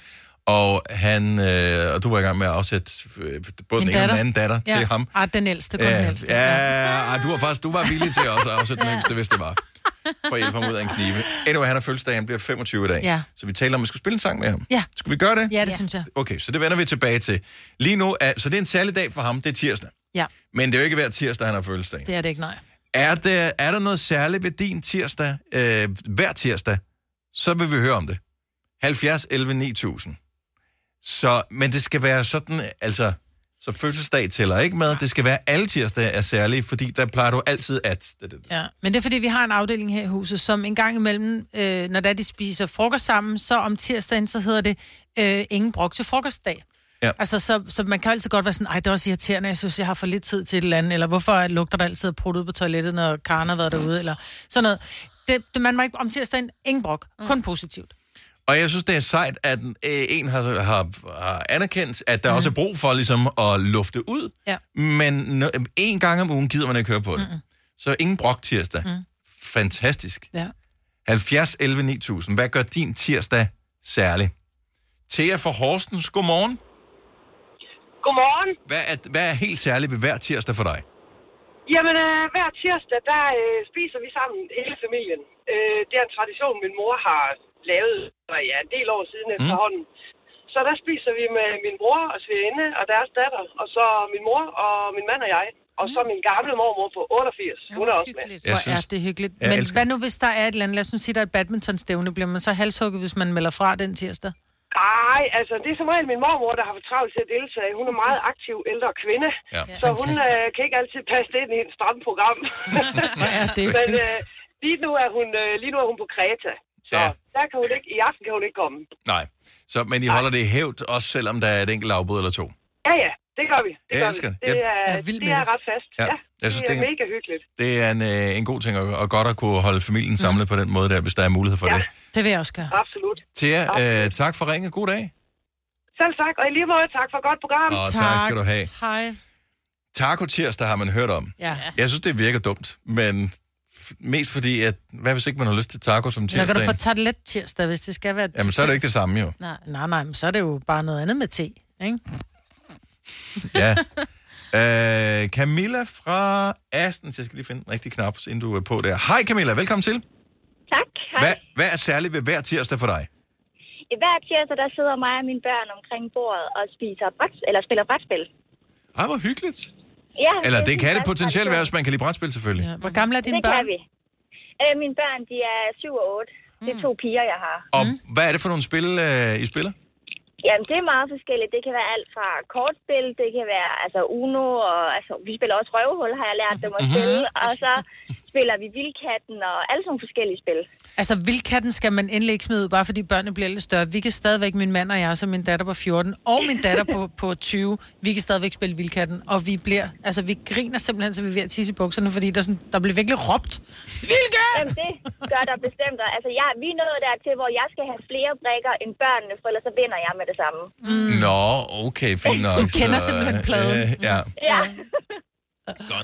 Og han, øh, og du var i gang med at afsætte øh, både Min den ene og den datter. anden datter ja. til ham. Ah, den ældste, kun den Ja, ældste. ja, ja, du var faktisk du var villig til også at afsætte den yngste, hvis det var. For at hjælpe ham ud af en knive. Anyway, han har fødselsdag, han bliver 25 i dag. Ja. Så vi taler om, at vi skulle spille en sang med ham. Ja. Skal vi gøre det? Ja, det synes jeg. Okay, så det vender vi tilbage til. Lige nu, er, så det er en særlig dag for ham, det er tirsdag. Ja, Men det er jo ikke hver tirsdag, han har fødselsdag. det er det ikke, nej. Er der, er der noget særligt ved din tirsdag, øh, hver tirsdag, så vil vi høre om det. 70 11 9000. Så, men det skal være sådan, altså, så fødselsdag tæller ikke med. Det skal være alle tirsdage er særlige, fordi der plejer du altid at... Ja, men det er fordi, vi har en afdeling her i huset, som en gang imellem, øh, når der de spiser frokost sammen, så om tirsdagen, så hedder det øh, ingen brok til frokostdag. Ja. Altså, så, så man kan altid godt være sådan, ej, det er også irriterende, jeg synes, jeg har for lidt tid til et eller andet, eller hvorfor lugter der altid prut ud på toilettet, når Karen har været derude, eller sådan noget. Det, det man må ikke om tirsdagen, ingen brok, kun positivt. Og jeg synes, det er sejt, at øh, en har, har, har anerkendt, at der mm. også er brug for ligesom at lufte ud. Ja. Men en gang om ugen gider man ikke høre på det. Mm-mm. Så ingen brok tirsdag. Mm. Fantastisk. Ja. 70 11 9000. Hvad gør din tirsdag særlig? Thea fra Horsens, godmorgen. Godmorgen. Hvad er, hvad er helt særligt ved hver tirsdag for dig? Jamen, øh, hver tirsdag, der øh, spiser vi sammen hele familien. Øh, det er en tradition, min mor har lavet for ja, en del år siden efterhånden. Så der spiser vi med min bror og svigerinde og deres datter, og så min mor og min mand og jeg. Og så min gamle mormor på 88. Hun er også med. Jeg Hvor synes- er det hyggeligt. Men elsker- hvad nu, hvis der er et eller andet, lad os nu sige, der er et badmintonstævne, bliver man så halshugget, hvis man melder fra den tirsdag? Nej, altså det er som regel min mormor, der har for travlt til at deltage. Hun er meget aktiv ældre kvinde, ja. så hun øh, kan ikke altid passe det ind i et stramt program. er det Men øh, lige, nu er hun, øh, lige nu er hun på Kreta, så Ja. der kan hun ikke, i aften kan hun ikke komme. Nej. Så, men I holder det i hævd, også selvom der er et enkelt afbud eller to? Ja, ja, det gør vi. Det Jeg gør elsker vi. det. Det er, Jeg er vild det er det. ret fast. Ja. Ja, Jeg det synes, er det er- mega hyggeligt. Det er en, øh, en god ting, og, og godt at kunne holde familien samlet på den måde der, hvis der er mulighed for Ja. det. Det vil jeg også gøre. Absolut. Thea, øh, tak for ringe. God dag. Selv tak, og i lige måde tak for et godt program. Og tak skal du have. Hej. Taco tirsdag har man hørt om. Ja. Jeg synes, det virker dumt, men mest fordi, at hvad hvis ikke man har lyst til taco som Så kan du få tartelet tirsdag, hvis det skal være... Jamen, så er det ikke det samme jo. Nej, nej, nej, men så er det jo bare noget andet med te, ikke? Ja. Øh, Camilla fra Aston. Jeg skal lige finde den rigtige knap, inden du er på der. Hej Camilla, velkommen til. Tak. Hej. Hvad, hvad er særligt ved hver tirsdag for dig? I hver tirsdag, der sidder mig og mine børn omkring bordet og spiser bræt, eller spiller brætspil. Ej, hvor hyggeligt. Ja, Eller det synes kan det potentielt være, hvis man kan lide brætspil selvfølgelig. Ja. Hvor gamle er dine det børn? kan vi. Øh, mine børn, de er 7 og 8. Det er to piger, jeg har. Og hvad er det for nogle spil, øh, I spiller? Jamen, det er meget forskelligt. Det kan være alt fra kortspil, det kan være altså Uno, og altså, vi spiller også røvhul, har jeg lært dem at spille. Og så spiller vi Vildkatten og alle sådan forskellige spil. Altså, vildkatten skal man endelig ikke smide ud, bare fordi børnene bliver lidt større. Vi kan stadigvæk, min mand og jeg, så min datter på 14, og min datter på, på 20, vi kan stadigvæk spille vildkatten. Og vi bliver, altså vi griner simpelthen, så vi er ved at tisse i bukserne, fordi der, er sådan, der bliver virkelig råbt. Vildkat! Jamen, det gør der bestemt. Altså, jeg, vi er nået dertil, hvor jeg skal have flere brækker end børnene, for ellers så vinder jeg med det samme. Mm. Nå, okay, fint nok. Du kender Så, simpelthen pladen. Øh, ja. Ja.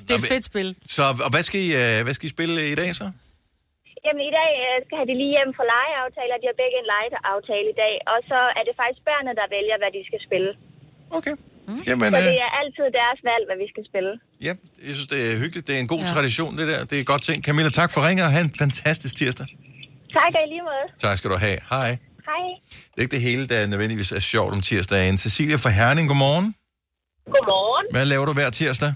Det er et fedt spil. Så og hvad, skal I, øh, hvad skal I spille i dag så? Jamen i dag øh, skal have de lige hjem for legeaftaler. De har begge en legeaftale i dag. Og så er det faktisk børnene, der vælger, hvad de skal spille. Okay. Jamen, så øh, det er altid deres valg, hvad vi skal spille. ja, jeg synes, det er hyggeligt. Det er en god ja. tradition, det der. Det er godt ting. Camilla, tak for ringet, og have en fantastisk tirsdag. Tak og i lige måde. Tak skal du have. Hej. Hej. Det er ikke det hele, der nødvendigvis er sjovt om tirsdagen. Cecilia fra Herning, godmorgen. Godmorgen. Hvad laver du hver tirsdag?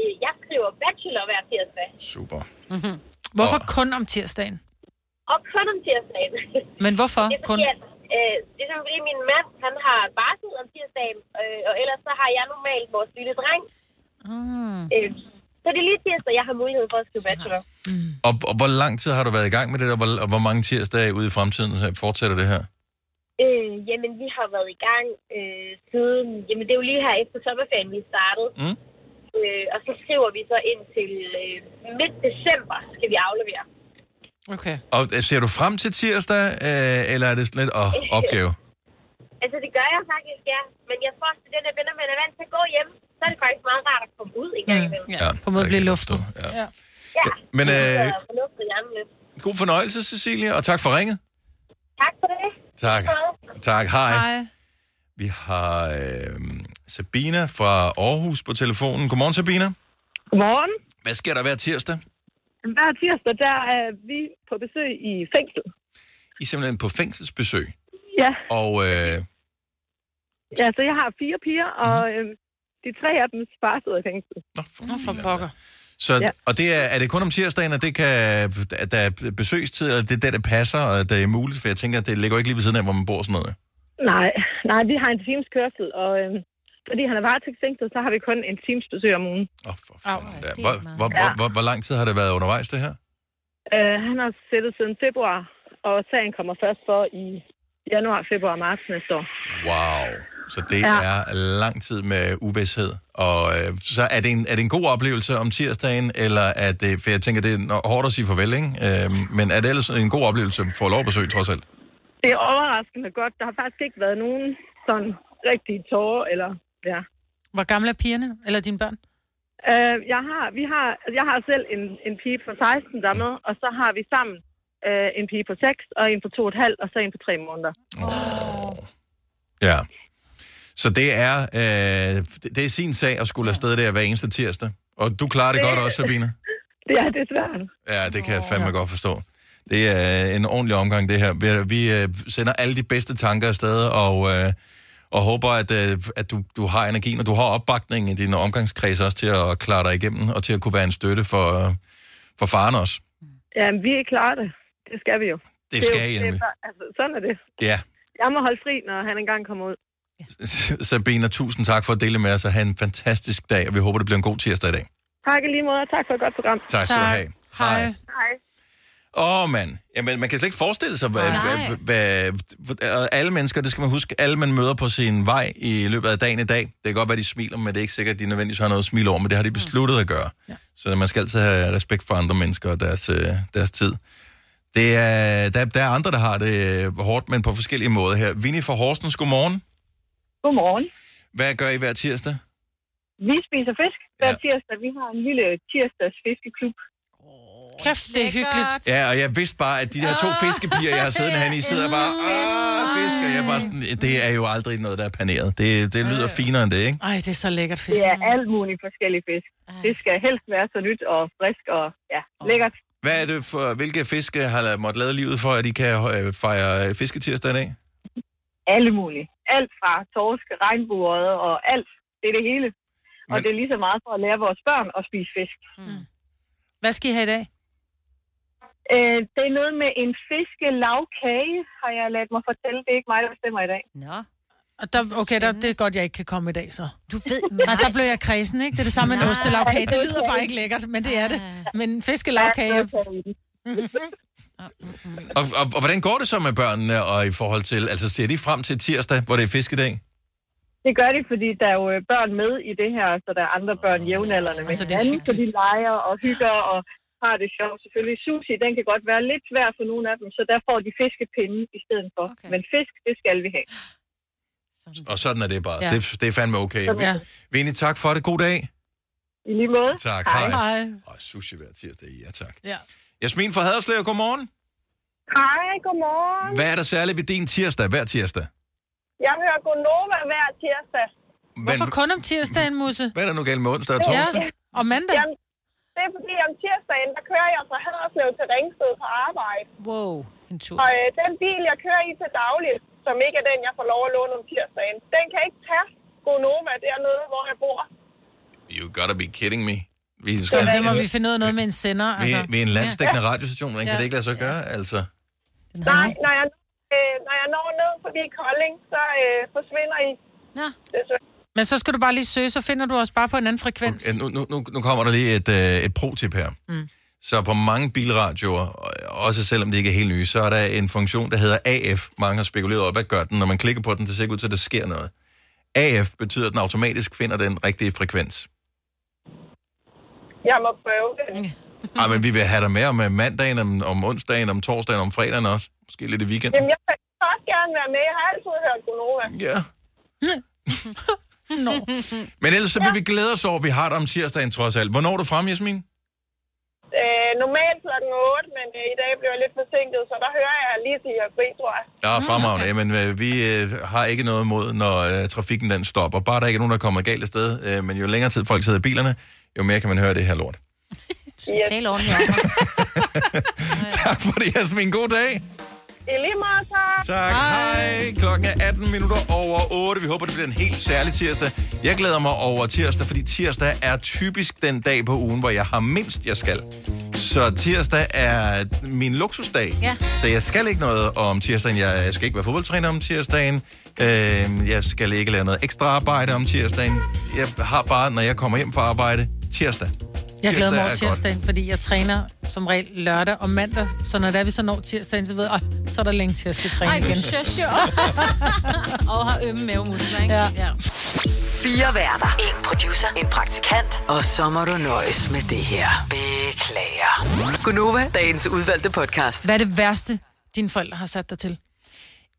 Øh, Jeg skriver bachelor hver tirsdag. Super. Mm-hmm. Hvorfor kun om tirsdagen? Og kun om tirsdagen. Men hvorfor Det er kun? fordi, at, øh, det er simpelthen fordi, min mand han har barsel om tirsdagen, øh, og ellers så har jeg normalt vores lille dreng. Mm. Øh, så det er lige tirsdag, jeg har mulighed for at skrive bachelor. Og, og hvor lang tid har du været i gang med det, og hvor, og hvor mange tirsdage ude i fremtiden øh, fortsætter det her? Øh, jamen, vi har været i gang øh, siden... Jamen, det er jo lige her efter sommerferien, vi startede. Mm. Øh, og så skriver vi så ind til øh, midt december, skal vi aflevere. Okay. Og øh, ser du frem til tirsdag, øh, eller er det sådan lidt åh, opgave? Altså, det gør jeg faktisk, ja. Men jeg tror også, at den der venner, man er vant til at gå hjem, så er det faktisk meget rart at komme ud en gang imellem. Ja, på en måde blive luftet. Ja. Ja. Men det øh, god fornøjelse, Cecilia, og tak for ringet. Tak for det. Tak. Tak, hej. Hej. Vi har øh, Sabina fra Aarhus på telefonen. Godmorgen, Sabina. Godmorgen. Hvad sker der hver tirsdag? Hver tirsdag, der er vi på besøg i fængsel. I er simpelthen på fængselsbesøg. Ja, Og øh, ja så jeg har fire piger, og Mhm. øhm, de tre af dem far sidder i fængsel. Nå, for pokker. Så, Ja. Og det er, er det kun om tirsdagen, at, det kan, at der er besøgstid, og det er der, det passer, og det er muligt? For jeg tænker, at det ligger jo ikke lige ved siden af, hvor man bor sådan noget. Nej, nej, vi har en times kørsel, og øhm, fordi han er varetægtsfængslet, så har vi kun en times besøg om ugen. Ja, hvor, hvor, hvor, hvor, hvor lang tid har det været undervejs, det her? Øh, han har sættet siden februar, og sagen kommer først for i januar, februar og marts næste år. Wow. Så det Ja. er lang tid med uvidshed. Og øh, så er det, en, er det en god oplevelse om tirsdagen, eller er det, for jeg tænker, det er hårdt at sige farvel, ikke? Øh, men er det ellers en god oplevelse at få lov at besøge, trods alt? Det er overraskende godt. Der har faktisk ikke været nogen sådan rigtige tårer, eller ja. Hvor gamle er pigerne? Eller dine børn? Øh, jeg, har, vi har, jeg har selv en, en pige på 16, der er med, og så har vi sammen øh, en pige på 6, og en på 2,5, og så en på 3 måneder. Ja. Så det er, øh, det- er sin sag at skulle afsted der hver eneste tirsdag. Og du klarer det, Det- godt også, Sabine? Det er det svært. Ja, det kan jeg fandme godt forstå. Det er en ordentlig omgang, det her. Vi- Vi øh, sender alle de bedste tanker afsted, og, øh, og håber, at, øh, at du, du har energien, og du har opbakningen i din omgangskreds også til at klare dig igennem, og til at kunne være en støtte for, øh, for faren også. Ja, men vi er klar det. Det skal vi jo. Det er skal jo, I det er nemlig. altså, sådan er det. Ja, Jeg må holde fri, når han engang kommer ud. Sabina, tusind tak for at dele med os, og have en fantastisk dag, og vi håber, det bliver en god tirsdag i dag. Tak i lige måde, og tak for et godt program. Tak skal du have. Hej. Hej. Åh, oh, mand. Jamen, man kan slet ikke forestille sig, hvad, hvad, hvad, hvad, alle mennesker, det skal man huske, alle man møder på sin vej i løbet af dagen i dag, det kan godt være, de smiler, men det er ikke sikkert, at de nødvendigvis har noget at smile over, men det har de besluttet at gøre. Ja. Så man skal altid have respekt for andre mennesker og deres, øh, deres tid. Det er, der, der er andre, der har det øh, hårdt, men på forskellige måder her. Vinnie fra Horsens, godmorgen. Godmorgen. Hvad gør I hver tirsdag? Vi spiser fisk hver tirsdag. Vi har en lille tirsdags fiskeklub. Kæft, det er hyggeligt. Ja, og jeg vidste bare, at de der to fiskepiger, jeg har siddet herinde i, sidder bare, åh, fisk, og jeg bare sådan, det er jo aldrig noget, der er paneret. Det, det lyder finere end det, ikke? Ej, det er så lækkert fisk. Det er alt muligt forskellige fisk. Det skal helst være så nyt og frisk og ja, lækkert. Hvad er det for, hvilke fiske har måttet lade livet for, at I kan øh, fejre fisketirsdag i dag? Alle mulige. Alt fra torsk, regnbuer og alt. Det er det hele. Og det er lige så meget for at lære vores børn at spise fisk. Mm. Hvad skal I have i dag? Øh, det er noget med en fiskelavkage, har jeg ladt mig fortælle. Det er ikke mig, der bestemmer i dag. Nå. Og der, okay, der, det er godt, jeg ikke kan komme i dag, så. Du ved Nej, der blev jeg kredsen, ikke? Det er det samme med en ostelavkage. Det lyder bare ikke lækkert, men det er det. Men fiskelavkage... Og, og, og hvordan går det så med børnene og i forhold til, altså ser de frem til tirsdag, hvor det er fiskedag? Det gør de, fordi der er jo øh, børn med i det her, så der er andre børn jævnaldrende med Altså, det er hinanden, så de leger og hygger og har det sjovt. Selvfølgelig sushi, den kan godt være lidt svær for nogle af dem, så der får de fiskepinde i stedet for. Okay. Men fisk, det skal vi have. Og sådan er det bare. Ja. Det, det er fandme okay. Sådan Ja. Vinnie, tak for det. God dag. I lige måde. Tak, Hej. hej. Hej. Og sushi hver tirsdag, ja tak. Ja. Jasmin fra Haderslev, godmorgen. Hej, godmorgen. Hvad er der særligt ved din tirsdag, hver tirsdag? Jeg hører Gonova hver tirsdag. Hvorfor kun om tirsdagen, Musse? Hvad er der nu galt med onsdag og torsdag? Ja, og mandag? Jamen, det er fordi om tirsdagen, der kører jeg fra Haderslev til Ringsted på arbejde. Wow, en tur. Og øh, den bil, jeg kører i til dagligt, som ikke er den, jeg får lov at låne om tirsdagen, den kan ikke tage Gonova dernede, hvor jeg bor. You gotta be kidding me. Vi, Så skal, der må vi finde ud af noget med en sender. vi, Altså. vi er en landstækkende radiostation, hvordan kan Ja. det ikke lade sig gøre? Altså, Nej, når jeg, øh, når jeg når ned forbi Kolding, så øh, forsvinder I. Ja. Desværre. Men så skal du bare lige søge, så finder du os bare på en anden frekvens. nu, nu, nu, nu kommer der lige et, øh, et pro-tip her. Mm. Så på mange bilradioer, og også selvom de ikke er helt nye, så er der en funktion, der hedder AF. Mange har spekuleret over, hvad gør den? Når man klikker på den, det ser ikke ud til, at der sker noget. AF betyder, at den automatisk finder den rigtige frekvens. Jeg må prøve det. Ej, men vi vil have dig med om øh, mandagen, om, om onsdagen, om torsdagen, om fredagen også. Måske lidt i weekenden. Jamen, jeg vil også gerne være med. Jeg har altid hørt Gonova. Ja. Nå. Men ellers så vil vi glæde os over, at vi har dig om tirsdagen trods alt. Hvornår er du frem, Jasmin? Øh, normalt klokken 8, men øh, i dag blev jeg lidt forsinket, så der hører jeg lige til fri, tror jeg. Ja, fremragende. Jamen, øh, vi øh, har ikke noget imod, når øh, trafikken den stopper. Bare der ikke er nogen, der kommer galt afsted. Øh, men jo længere tid folk sidder i bilerne, jo mere kan man høre det her lort. Skal tale ordentligt tak for det, Jasmin. God dag. I lige måde, tak. Tak. Hej. Klokken er 18 minutter over 8. Vi håber, det bliver en helt særlig tirsdag. Jeg glæder mig over tirsdag, fordi tirsdag er typisk den dag på ugen, hvor jeg har mindst, jeg skal. Så tirsdag er min luksusdag. Ja. Så jeg skal ikke noget om tirsdagen. Jeg skal ikke være fodboldtræner om tirsdagen. Øh, jeg skal ikke lave noget ekstra arbejde om tirsdagen. Jeg har bare, når jeg kommer hjem fra arbejde, tirsdag. Jeg glæder mig over Tirsdag er godt. tirsdagen, fordi jeg træner som regel lørdag og mandag. Så når der vi så når tirsdagen, så ved jeg, "Åh, så er der længe til, jeg skal træne Ej, igen. sjovt. og har ømme mavemuskler, ikke? Ja. ja. Fire værter. En producer. En praktikant. Og så må du nøjes med det her. Beklager. Gunova, dagens udvalgte podcast. Hvad er det værste, dine forældre har sat dig til?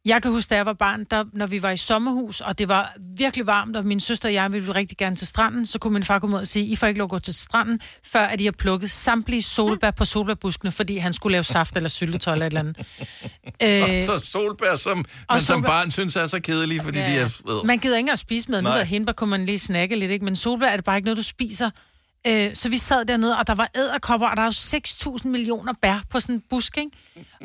Jeg kan huske, da jeg var barn, der, når vi var i sommerhus, og det var virkelig varmt, og min søster og jeg ville rigtig gerne til stranden, så kunne min far komme ud og sige, I får ikke lov at gå til stranden, før at I har plukket samtlige solbær på solbærbuskene, fordi han skulle lave saft eller syltetøj eller et eller andet. Og så solbær, som man som solbær- barn synes er så kedelige, fordi ja. de er... ved. Man gider ikke engang spise med. Nu ved hindbær kunne man lige snakke lidt, ikke? men solbær er det bare ikke noget, du spiser. Øh, så vi sad dernede, og der var æderkopper, og der er jo 6.000 millioner bær på sådan en busk, ikke?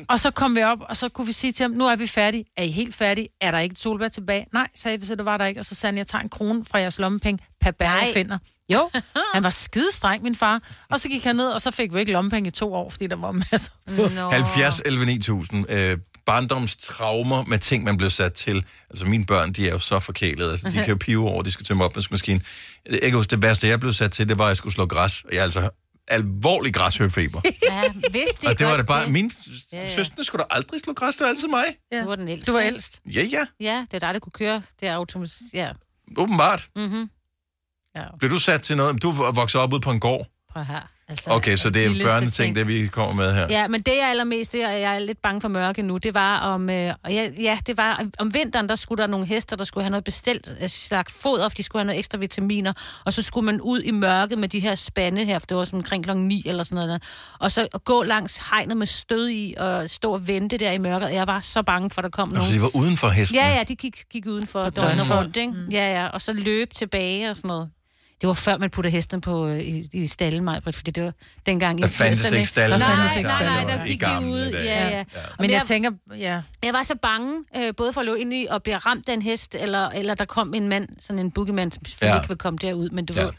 Og så kom vi op, og så kunne vi sige til ham, nu er vi færdige. Er I helt færdige? Er der ikke et solbær tilbage? Nej, sagde vi, så det var der ikke. Og så sagde han, jeg tager en krone fra jeres lommepenge per bær, jeg Nej. finder. Jo, han var skidestreng, min far. Og så gik han ned, og så fik vi ikke lommepenge i to år, fordi der var masser på. Nå. 70, 11, 9000. Øh, barndomstraumer med ting, man blev sat til. Altså mine børn, de er jo så forkælede. Altså, de kan jo pive over, de skal tømme opvaskemaskinen. Jeg kan huske, det værste, jeg blev sat til, det var, at jeg skulle slå græs. Og jeg er altså alvorlig græshøfeber. Ja, vidste de og det var det bare, min Ja, ja. søstre skulle da aldrig slå græs, det var altid mig. Ja. Du var den ældste. Du var ældst. Ja, ja, Ja, det er dig, der kunne køre. Det er automatisk. Ja. åbenbart. Mm-hmm. Blev du sat til noget? Du voksede op ude på en gård. Prøv her. Altså, Okay, så det er børneting, ting. det vi kommer med her. Ja, men det jeg allermest, det er, jeg er lidt bange for mørke nu, det var om, øh, og ja, ja, det var om vinteren, der skulle der nogle hester, der skulle have noget bestilt øh, slags foder, de skulle have noget ekstra vitaminer, og så skulle man ud i mørket med de her spande her, for det var sådan omkring klokken 9 eller sådan noget der, og så og gå langs hegnet med stød i, og stå og vente der i mørket. Jeg var så bange for, at der kom nogen. Altså, de var uden for hesten. Ja, ja, de gik, gik uden for døgnet. rundt, ikke? Mm. Ja, ja, og så løb tilbage og sådan noget. Det var før, man puttede hesten på, øh, i, i stallen, Majbrit, fordi det var dengang i Der fandtes 80'erne. ikke stalde. Nej, nej, nej, der gik de ud. Ja, Ja. ja. Men jeg tænker, ja, Jeg var så bange, øh, både for at løbe ind i og blive ramt af en hest, eller, eller der kom en mand, sådan en boogeyman, som selvfølgelig Ja. ikke vil komme derud, men du Ja. ved,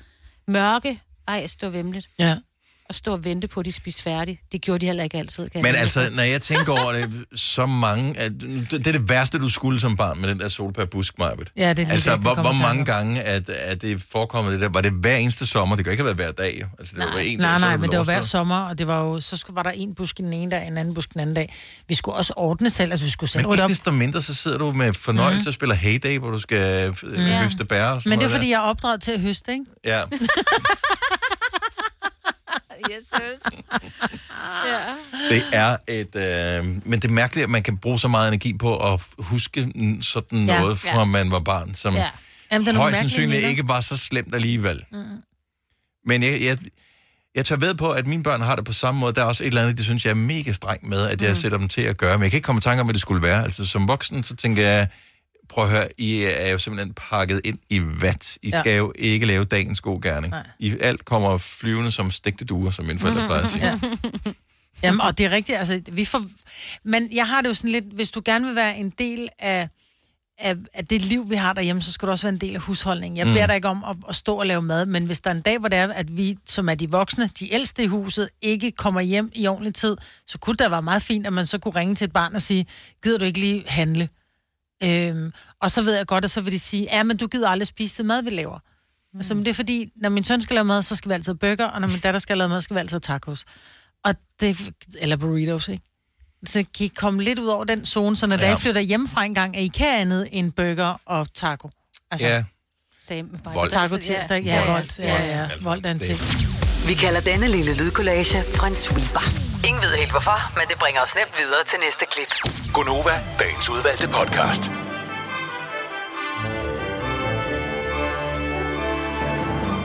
mørke, ej, stå vemmeligt. ja. Og stå og vente på, at de spiste færdigt. Det gjorde de heller ikke altid. Kan Men altså, når jeg tænker over det, så mange... At, det er det værste, du skulle som barn med den der solbærbusk, Marvitt. Ja, det er Altså, det, jeg hvor, hvor mange gange at, at det forekommet det der? Var det hver eneste sommer? Det kan ikke have været hver dag. Altså, det var en Nej, dag, nej, det men det var hver sommer, og det var jo, så skulle, var der en busk den ene dag, en anden busk den anden dag. Vi skulle også ordne selv, altså vi skulle selv Men ikke desto mindre, så sidder du med fornøjelse mm. og spiller Heyday, hvor du skal mm. Høste bær og sådan Men det er fordi, jeg er opdraget til at høste, ikke? Ja. Yes, ja. Det er et... Øh, men det er mærkeligt, at man kan bruge så meget energi på at huske sådan Ja. noget, fra Ja. man var barn, som Ja. Jamen, højst sandsynligt ikke var så slemt alligevel. Mm. Men jeg, jeg, jeg tager ved på, at mine børn har det på samme måde. Der er også et eller andet, de synes, jeg er mega streng med, at jeg Mm. sætter dem til at gøre. Men jeg kan ikke komme i tanke om, hvad det skulle være. Altså som voksen, så tænker jeg, prøv at høre, I er jo simpelthen pakket ind i vat. I Ja. skal jo ikke lave dagens god gerning. Nej. I, alt kommer flyvende som stegte duer, som mine forældre plejer at sige. Ja. Jamen, og det er rigtigt, altså, vi får... Men jeg har det jo sådan lidt, hvis du gerne vil være en del af, af, af det liv, vi har derhjemme, så skal du også være en del af husholdningen. Jeg Mm. beder dig ikke om at, at stå og lave mad, men hvis der er en dag, hvor det er, at vi, som er de voksne, de ældste i huset, ikke kommer hjem i ordentlig tid, så kunne det være meget fint, at man så kunne ringe til et barn og sige, gider du ikke lige handle? Øhm, og så ved jeg godt, at så vil de sige, ja, men du gider aldrig spise det mad, vi laver. Mm. Altså, men det er fordi, når min søn skal lave mad, så skal vi altid have burger, og når min datter skal lave mad, så skal vi altid have tacos. Og det, eller burritos, ikke? Så kan I komme lidt ud over den zone, så når ja. Ja. jeg flytter hjemmefra en gang, er I kan andet end burger og taco. Altså, Ja. Same, bare Vold. Taco tirsdag, ja, Vold. vold. Ja, ja, Altså, vold er en ting. Vi kalder denne lille lydkollage en sweeper. Ingen ved helt hvorfor, men det bringer os nemt videre til næste klip. Gonova, dagens udvalgte podcast.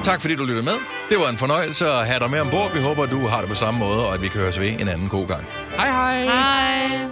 Tak fordi du lyttede med. Det var en fornøjelse at have dig med ombord. Vi håber, du har det på samme måde, og at vi kan høres ved en anden god gang. Hej hej! Hej!